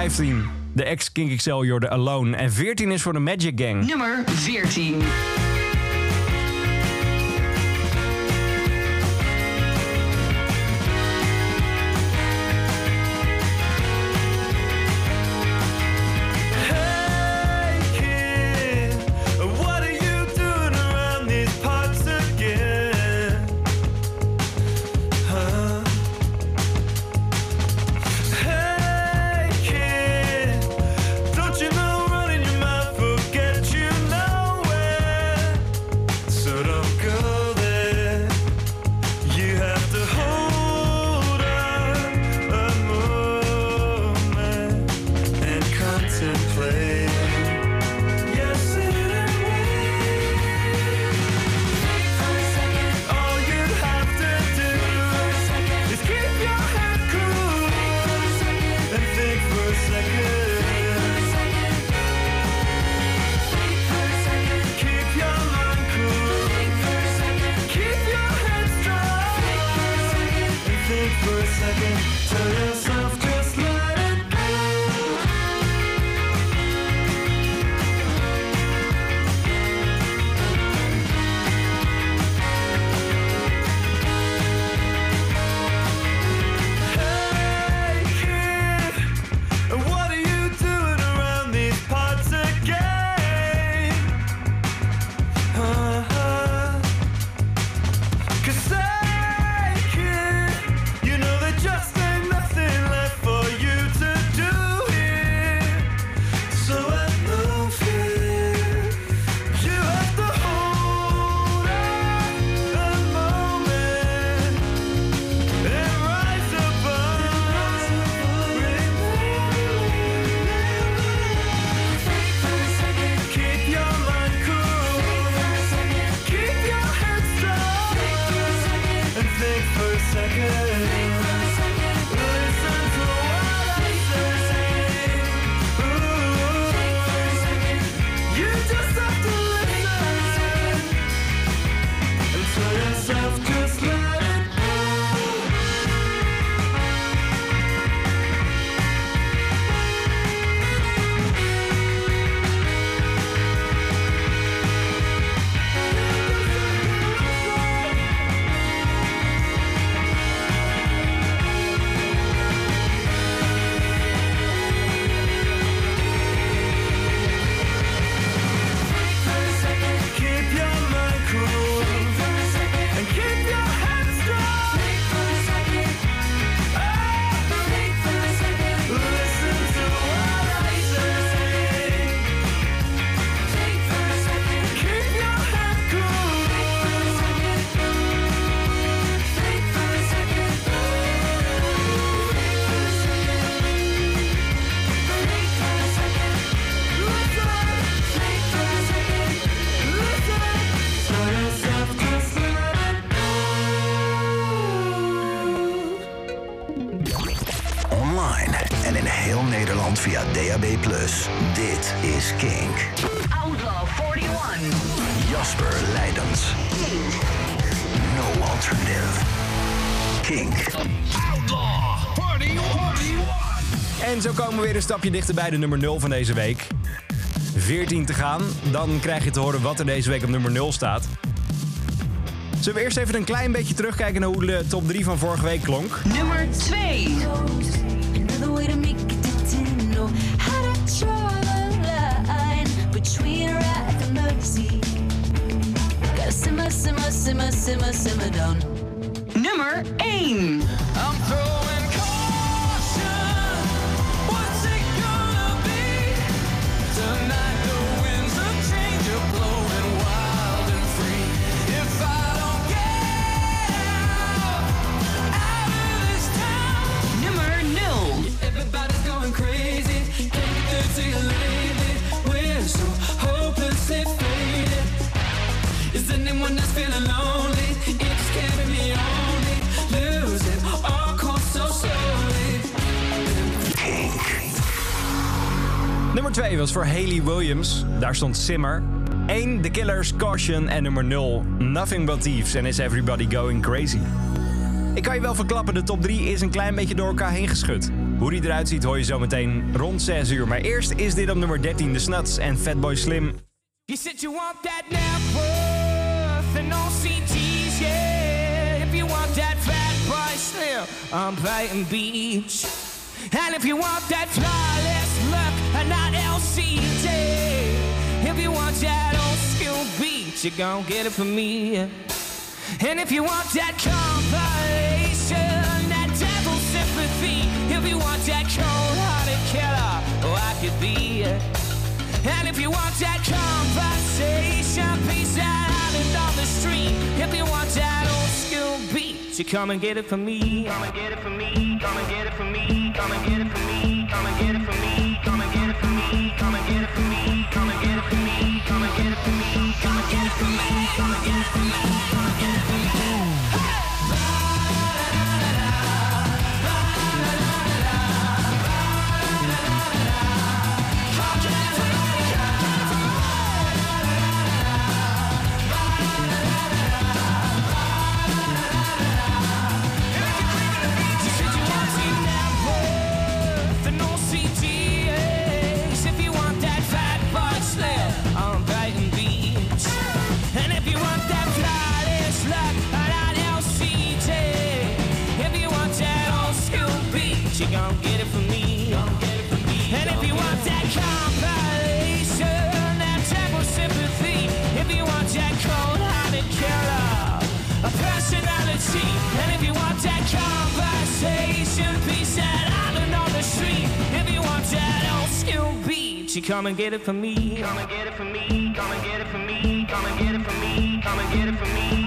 15, de ex-Kink Excelsior, Jordan Alone. En 14 is voor de Magic Gang. Nummer 14. stapje dichter bij de nummer 0 van deze week. 14 te gaan, dan krijg je te horen wat er deze week op nummer 0 staat. Zullen we eerst even een klein beetje terugkijken naar hoe de top 3 van vorige week klonk? Nummer 2. Nummer 1. 2 was voor Hayley Williams. Daar stond Simmer. 1 The Killers, Caution. En nummer 0 Nothing But Thieves and Is Everybody Going Crazy. Ik kan je wel verklappen, de top 3 is een klein beetje door elkaar heen geschud. Hoe die eruit ziet hoor je zo meteen rond 6 uur. Maar eerst is dit op nummer 13 The Snuts en Fatboy Slim. You said you want that net worth and no CTs, yeah. If you want that fat boy slim on Brighton Beach. And if you want that flawless and not LCD. If you want that old school beat, you gon' get it from me. And if you want that compilation, that devil sympathy. If you want that cold-hearted killer, oh, I could be. And if you want that conversation, peace out island on the street. If you want that old school beat, you come and get it from me. Come and get it from me. Come and get it from me. Come and get it you come and get it for me. Come and get it from me. Come and get it from me. Come and get it from me. Come and get it from me.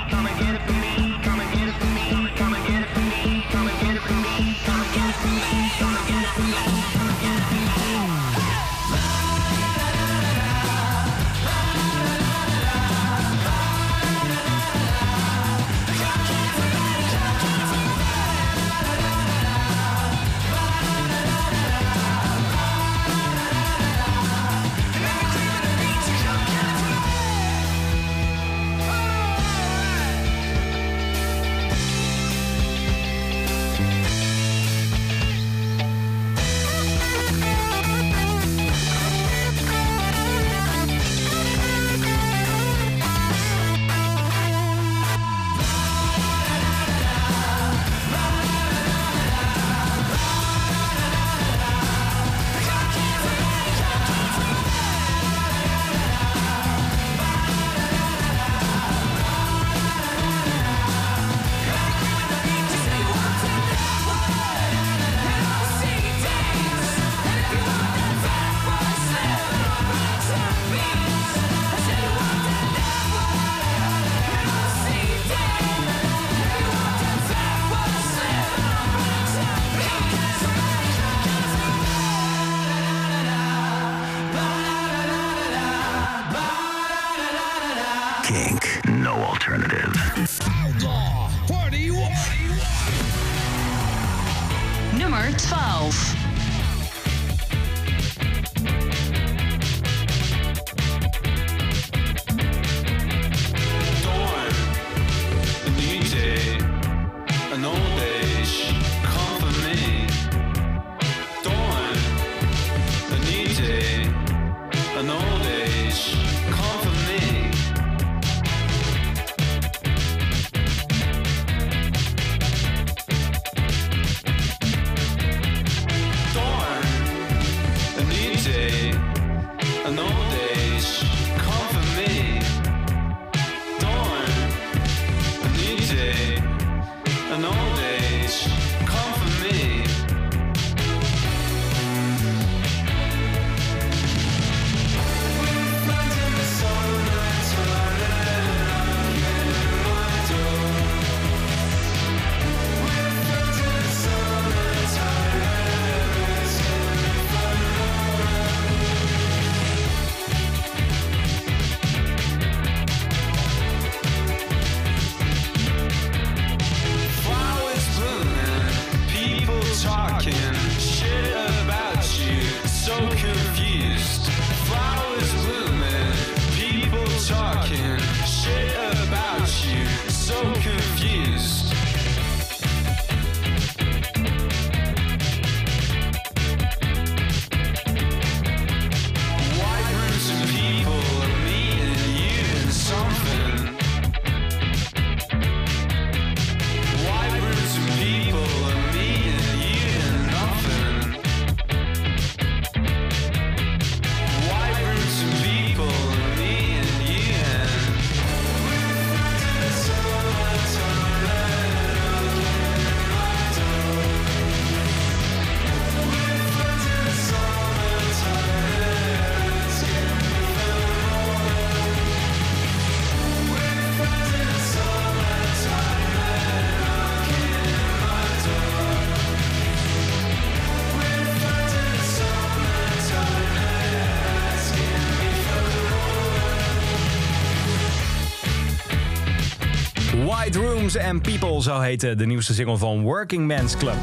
Rooms People, zo heette de nieuwste single van Working Men's Club.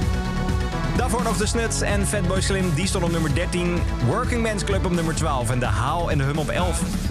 Daarvoor nog de Snuts en Fatboy Slim, die stond op nummer 13. Working Men's Club op nummer 12 en de Haal en de Hum op 11.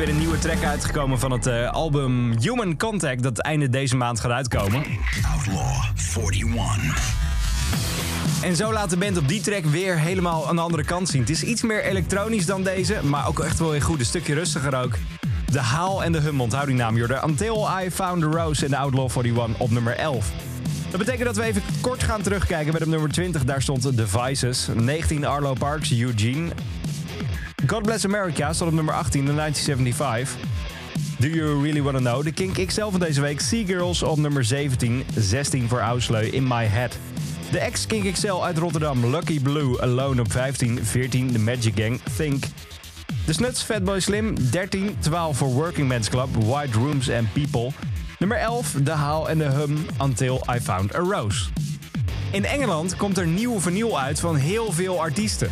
Weer een nieuwe track uitgekomen van het eh, album Human Contact... dat einde deze maand gaat uitkomen. Outlaw 41. En zo laat de band op die track weer helemaal aan de andere kant zien. Het is iets meer elektronisch dan deze, maar ook echt wel weer goed. Een stukje rustiger ook. De Haal en de Hum, onthoud die naam, Jordan. Until I Found the Rose en de Outlaw 41 op nummer 11. Dat betekent dat we even kort gaan terugkijken bij de nummer 20. Daar stond The Vices. 19 Arlo Parks, Eugene. God Bless America stond op nummer 18 in 1975. Do You Really Wanna Know? De Kink XL van deze week. Sea Girls op nummer 17. 16 voor Ausleu, In My Head. De ex-Kink XL uit Rotterdam. Lucky Blue, Alone op 15. 14 The Magic Gang, Think. De Snuts, Fatboy Slim. 13, 12 voor Working Men's Club. White Rooms and People. Nummer 11, De Haal en de Hum. Until I Found a Rose. In Engeland komt er nieuw vernieuw uit van heel veel artiesten.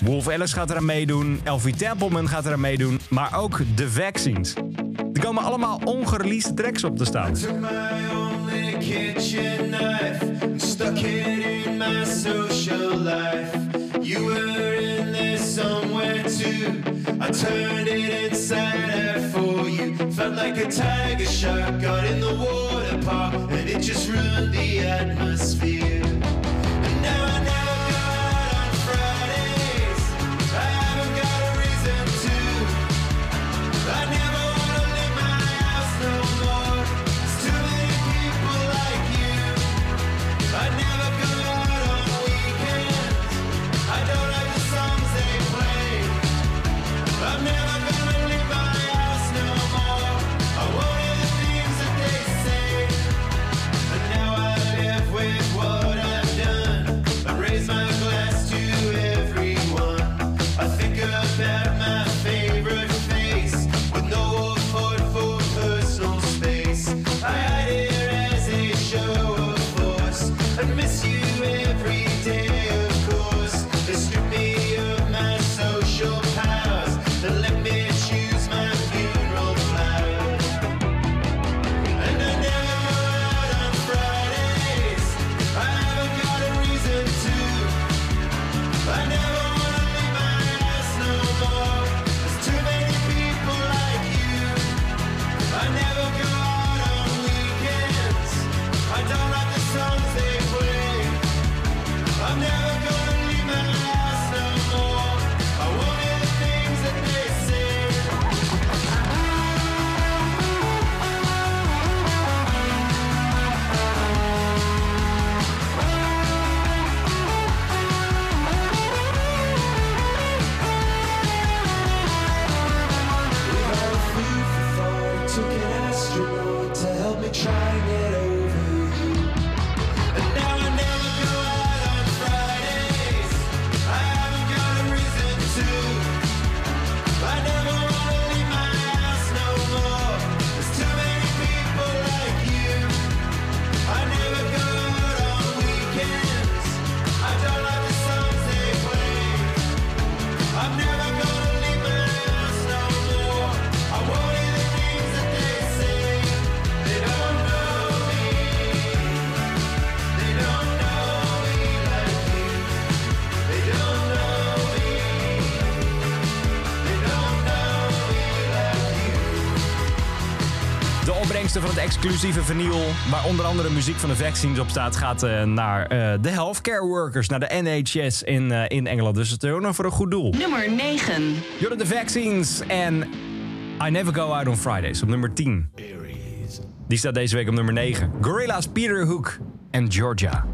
Wolf Ellis gaat eraan meedoen, Elfie Templeman gaat eraan meedoen, maar ook The Vaccines. Er komen allemaal ongereleased tracks op te staan. I turned it inside out for you. Felt like a tiger shark got in the water park and it just ruined the atmosphere. Exclusieve vinyl, waar onder andere muziek van de vaccines op staat, gaat eh, naar eh, de healthcare workers, naar de NHS in, eh, in Engeland. Dus het is ook nog voor een goed doel. Nummer 9. Jordan de Vaccines en I Never Go Out on Fridays op nummer 10. Die staat deze week op nummer 9. Gorilla's Peter Hook en Georgia.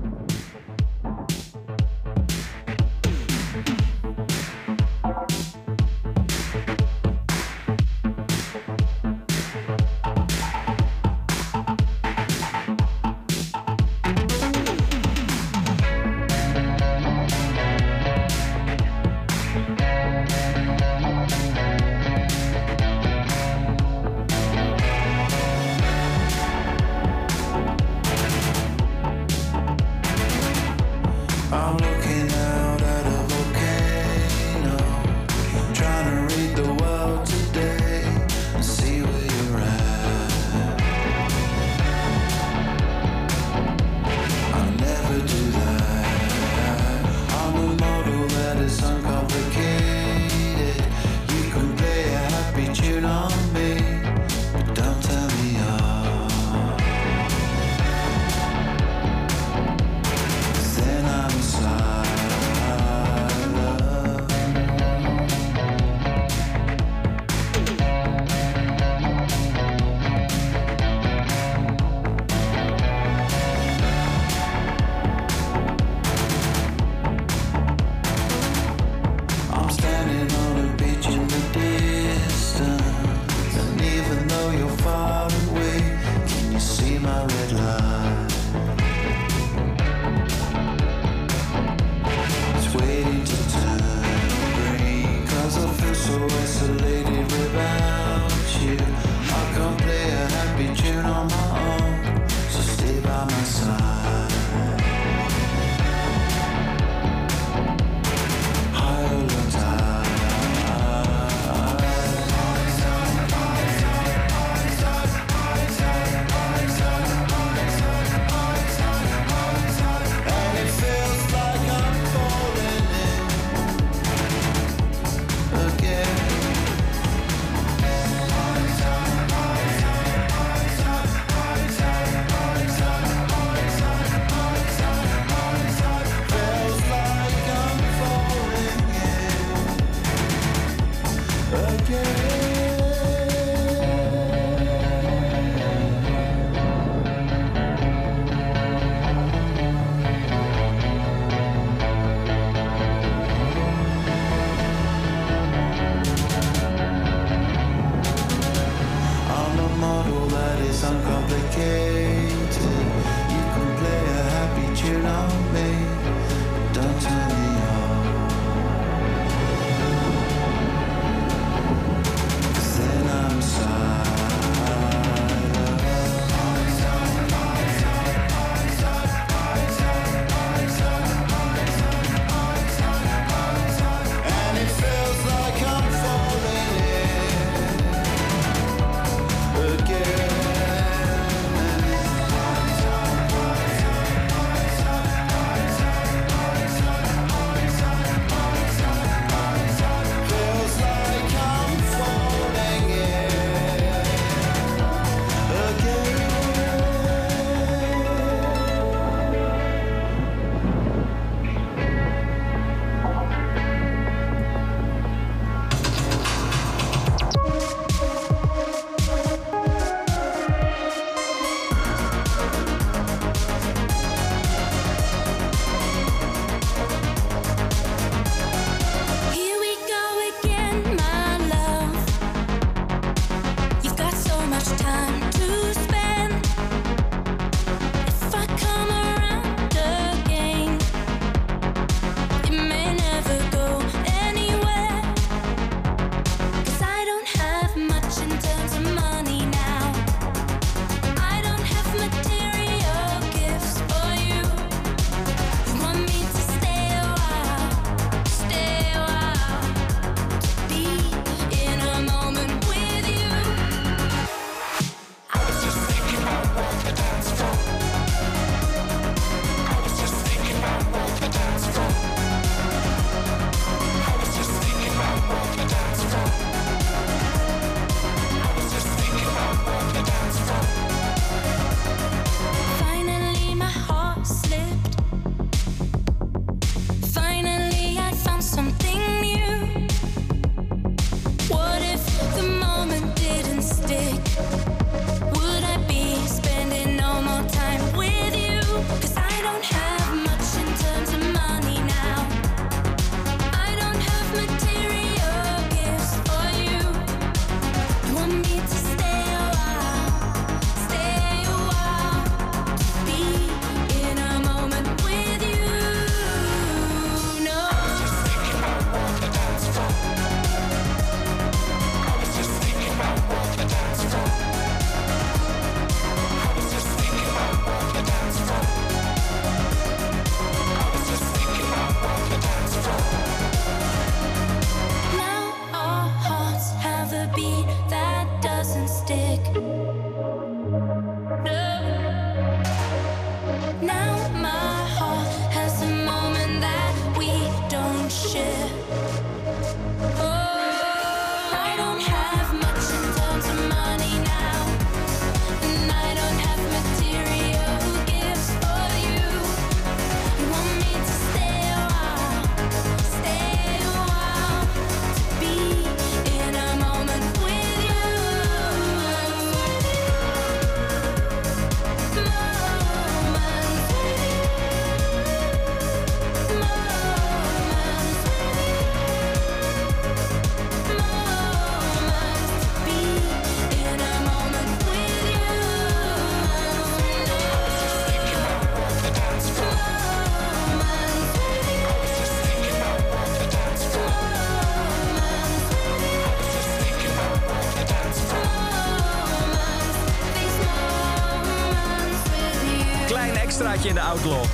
Outlaw.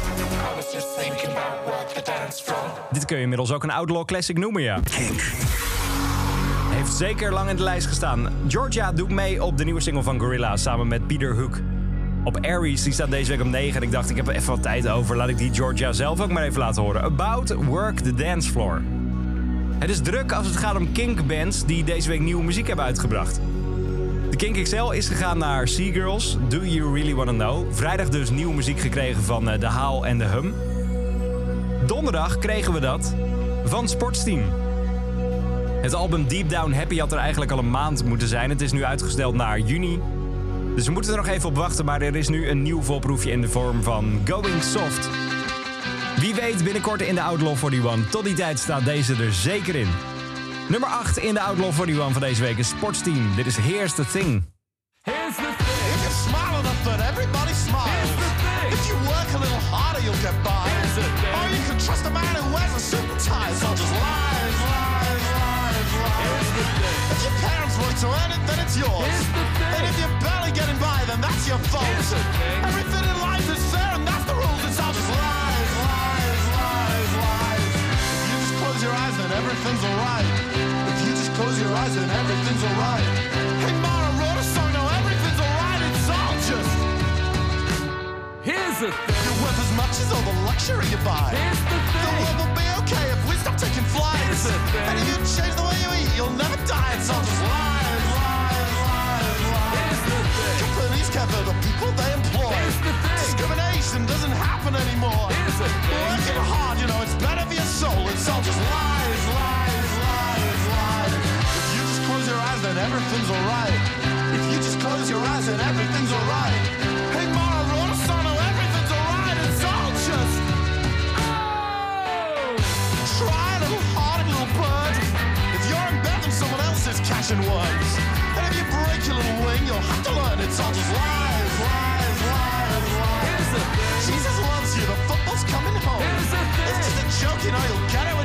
Dit kun je inmiddels ook een Outlaw Classic noemen, ja. Heeft zeker lang in de lijst gestaan. Georgia doet mee op de nieuwe single van Gorilla samen met Peter Hook. Op Aries, die staat deze week op 9. En ik dacht, ik heb er even wat tijd over. Laat ik die Georgia zelf ook maar even laten horen. About Work the Dance Floor. Het is druk als het gaat om kink-bands die deze week nieuwe muziek hebben uitgebracht. Kink XL is gegaan naar Seagirls, Do You Really Wanna Know. Vrijdag dus nieuwe muziek gekregen van eh, De Haal en De Hum. Donderdag kregen we dat van Sportsteam. Het album Deep Down Happy had er eigenlijk al een maand moeten zijn. Het is nu uitgesteld naar juni. Dus we moeten er nog even op wachten, maar er is nu een nieuw volproefje in de vorm van Going Soft. Wie weet binnenkort in de Outlaw 41. Tot die tijd staat deze er zeker in. Nummer 8 in de Outlaw 41 van deze week is Sportsteam. Dit is Here's the Thing. Here's the thing. If you smile enough that everybody smiles. Here's the thing. If you work a little harder, you'll get by. Here's the thing. Or you can trust a man who wears a suit and tie. All just lies, lies, lies, lies. Here's the thing. If your parents work to earn it, then it's yours. Here's the thing. And if you're barely getting by, then that's your fault. Here's the thing. Everything in life is fair, everything's alright. If you just close your eyes, then everything's alright. Hey, Mara wrote a song, now everything's alright. It's all just. Here's the thing. You're worth as much as all the luxury you buy. Here's the thing. The world will be okay if we stop taking flights. Here's the thing. And if you change the way you eat, you'll never die. It's all just lies, lies, lies, lies. Here's the thing. Companies care for the people they employ. Here's the thing. Discrimination doesn't happen anymore. Here's the thing. Working hard, you know, it's better for your soul. It's all just lies, lies, lies, lies. If you just close your eyes, then everything's alright. If you just close your eyes, then everything's alright. Hey, Mara wrote a song, now everything's alright. It's all just. Oh! Try a little harder, little bird. If you're in bed, then someone else is cashing words. And if you break your little wing, you'll have to learn it's all just lies, lies. Here's the thing. Jesus loves you, the football's coming home. Here's the thing. It's just a joke, you know, you'll get it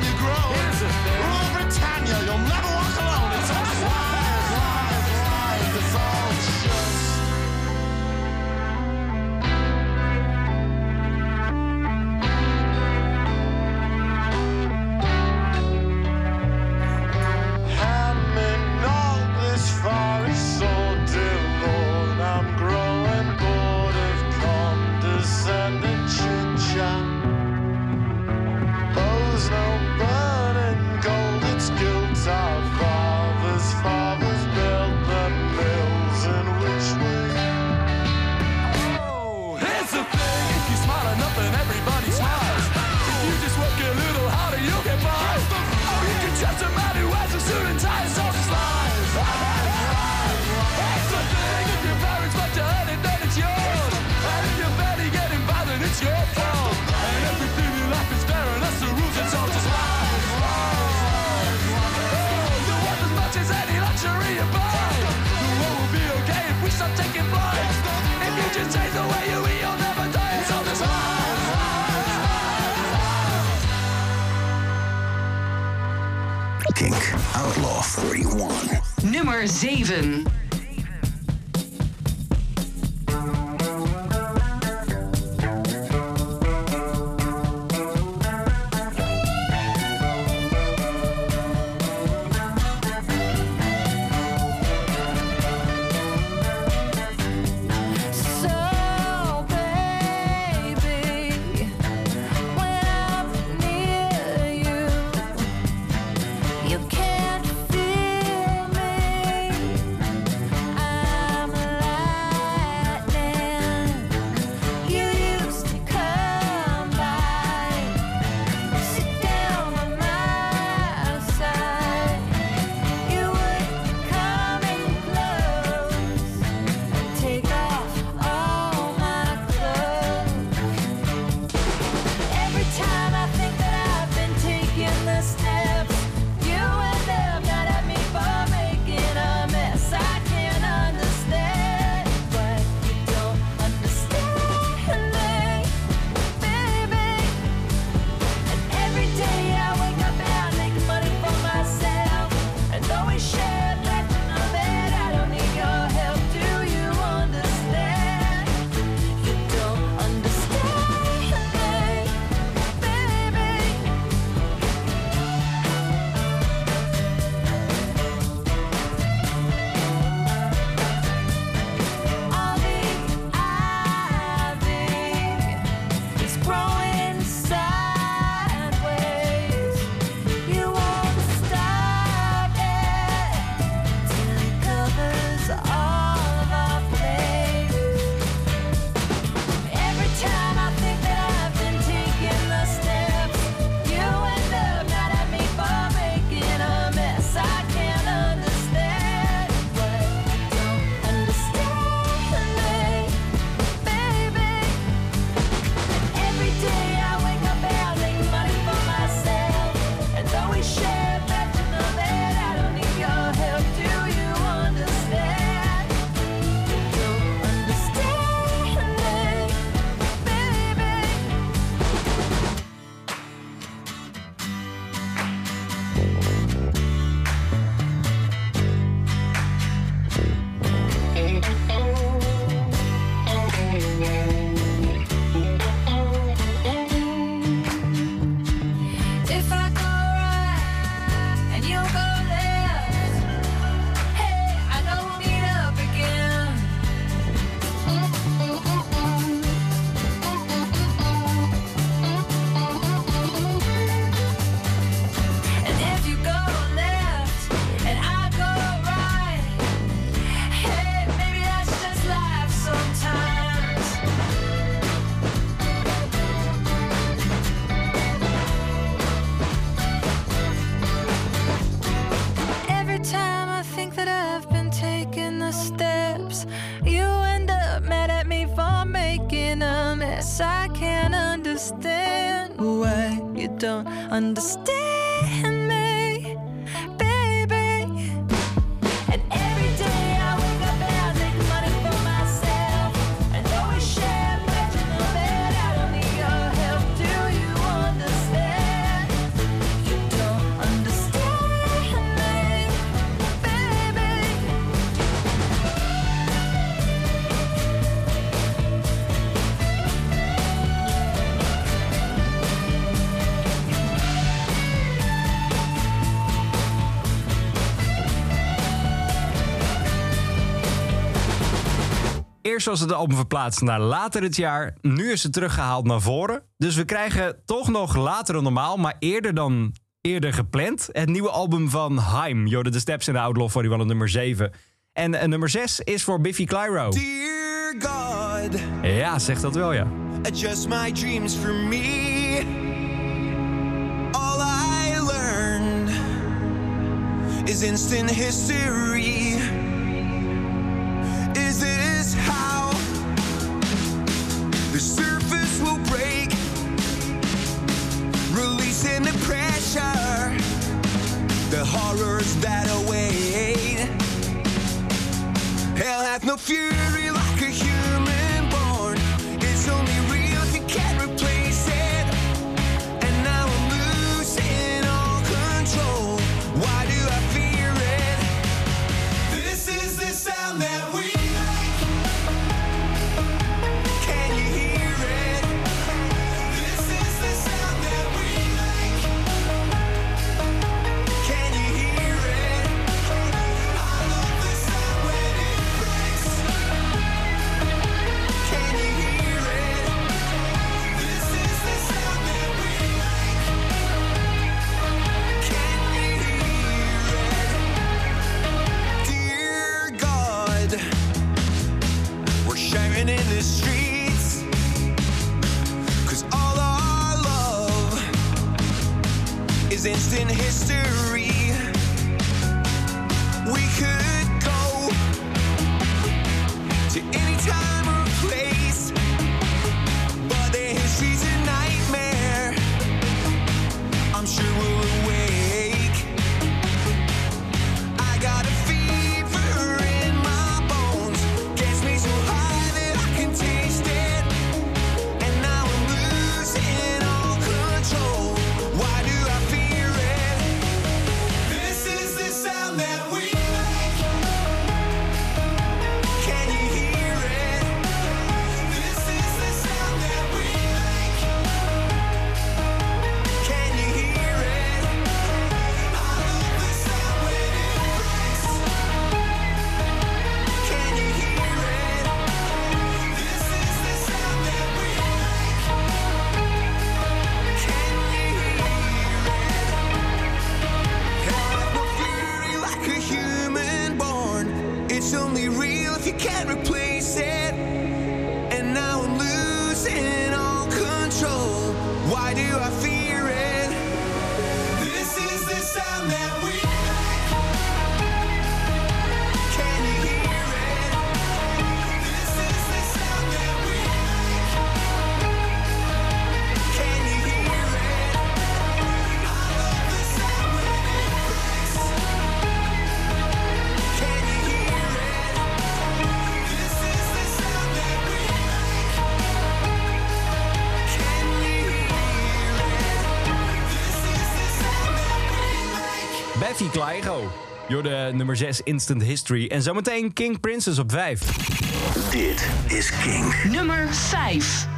Kink Outlaw 41. Nummer 7. Was het album verplaatst naar later het jaar. Nu is het teruggehaald naar voren. Dus we krijgen toch nog later dan normaal, maar eerder dan eerder gepland. Het nieuwe album van Haim, Jorden de Steps en de Outlaw het nummer 7. En eh, nummer 6 is voor Biffy Clyro. Dear God. Ja, zegt dat wel, ja. Adjust my dreams for me. All I learned is instant history. Steffi Kleigo. Jorde nummer 6 Instant History. En zometeen King Princess op 5. Dit is King. Nummer 5.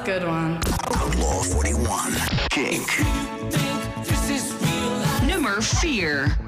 Was a good one. Outlaw 41. Kink. Nummer 4.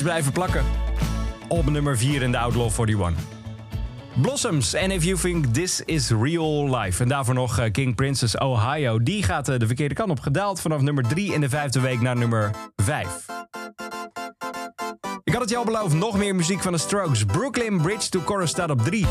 blijven plakken. Op nummer 4 in de Outlaw 41. Blossoms and If You Think This Is Real Life. En daarvoor nog eh, King Princess Ohio. Die gaat eh, de verkeerde kant op. Gedaald vanaf nummer 3 in de vijfde week naar nummer 5. Ik had het jou beloofd, nog meer muziek van de Strokes. Brooklyn Bridge to Chorus staat op 3.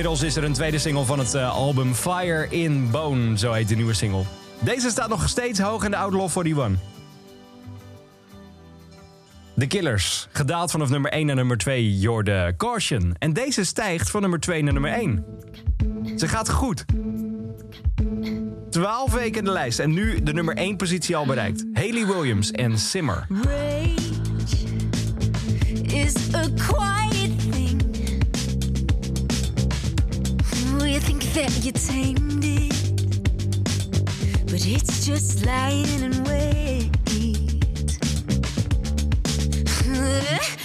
Inmiddels is er een tweede single van het eh, album Fire in Bone, zo heet de nieuwe single. Deze staat nog steeds hoog in de Outlaw 41. The Killers, gedaald vanaf nummer 1 naar nummer 2, Jorde Caution. En deze stijgt van nummer 2 naar nummer 1. Ze gaat goed. 12 weken in de lijst en nu de nummer 1 positie al bereikt. Haley Williams en Simmer. Rage is a quiet that you tamed it, but it's just lying in wait. [LAUGHS]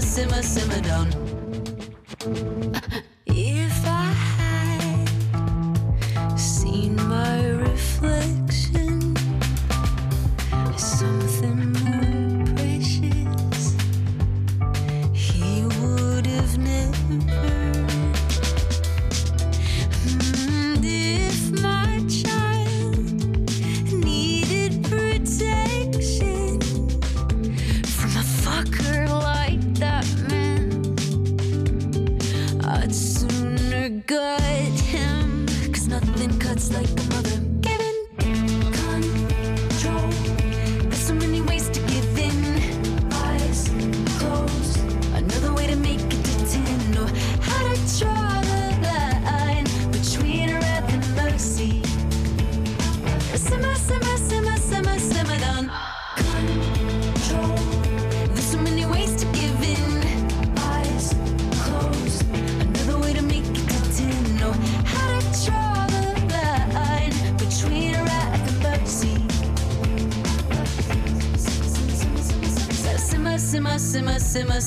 simmer, simmer down.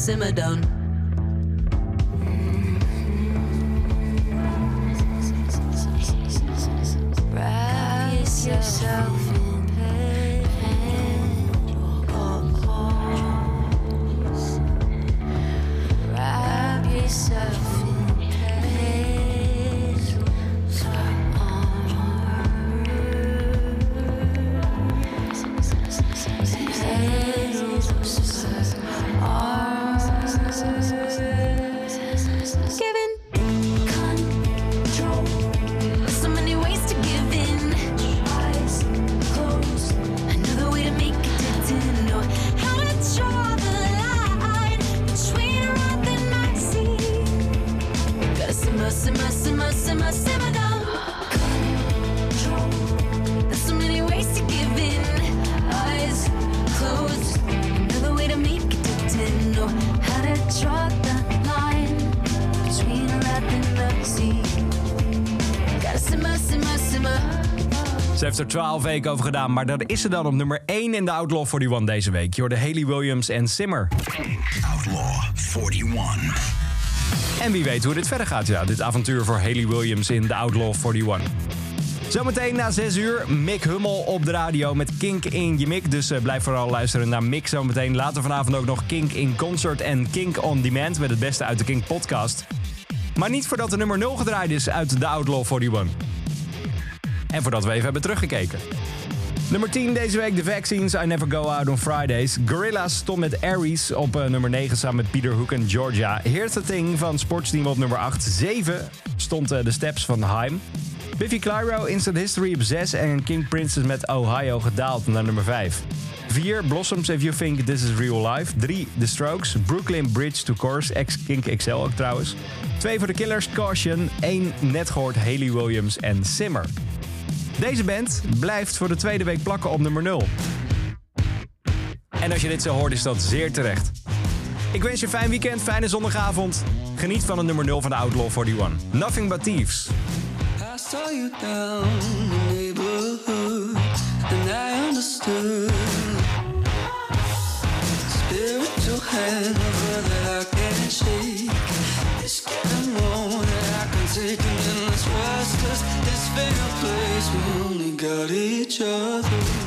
simmer down. 12 weken over gedaan, maar dat is ze dan op nummer 1 in de Outlaw 41 deze week. Je hoorde Haley Williams en Simmer. Outlaw 41. En wie weet hoe dit verder gaat. Ja, dit avontuur voor Haley Williams in de Outlaw 41. Zometeen na 6 uur, Mick Hummel op de radio met Kink in je Mick. Dus eh, blijf vooral luisteren naar Mick zometeen. Later vanavond ook nog Kink in Concert en Kink on Demand... met het beste uit de Kink podcast. Maar niet voordat de nummer 0 gedraaid is uit de Outlaw 41. En voordat we even hebben teruggekeken. Nummer 10 deze week, The Vaccines, I Never Go Out on Fridays. Gorillaz stond met Aries op eh, nummer 9 samen met Peter Hook en Georgia. Here's the Thing van Sportsteam op nummer 8. 7 stond eh, de Steps van Haim. Biffy Clyro, Instant History op 6 en King Princess met Ohio gedaald naar nummer 5. 4 Blossoms If You Think This Is Real Life. 3 The Strokes, Brooklyn Bridge to Course, ex Kink XL ook trouwens. 2 voor de Killers, Caution. 1 net gehoord Haley Williams en Simmer. Deze band blijft voor de tweede week plakken op nummer 0. En als je dit zo hoort, is dat zeer terecht. Ik wens je een fijn weekend, fijne zondagavond. Geniet van het nummer 0 van de Outlaw 41. Nothing but Thieves. I saw you down the neighborhood, and I understood. Spiritual hand that I can't shake. It's getting more that I can take, this place, we only got each other.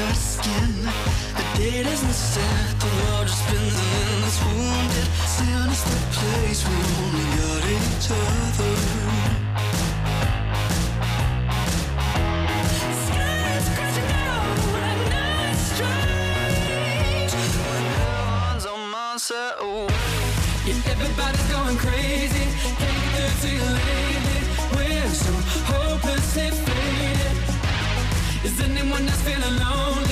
Of skin. The date isn't when I feel alone.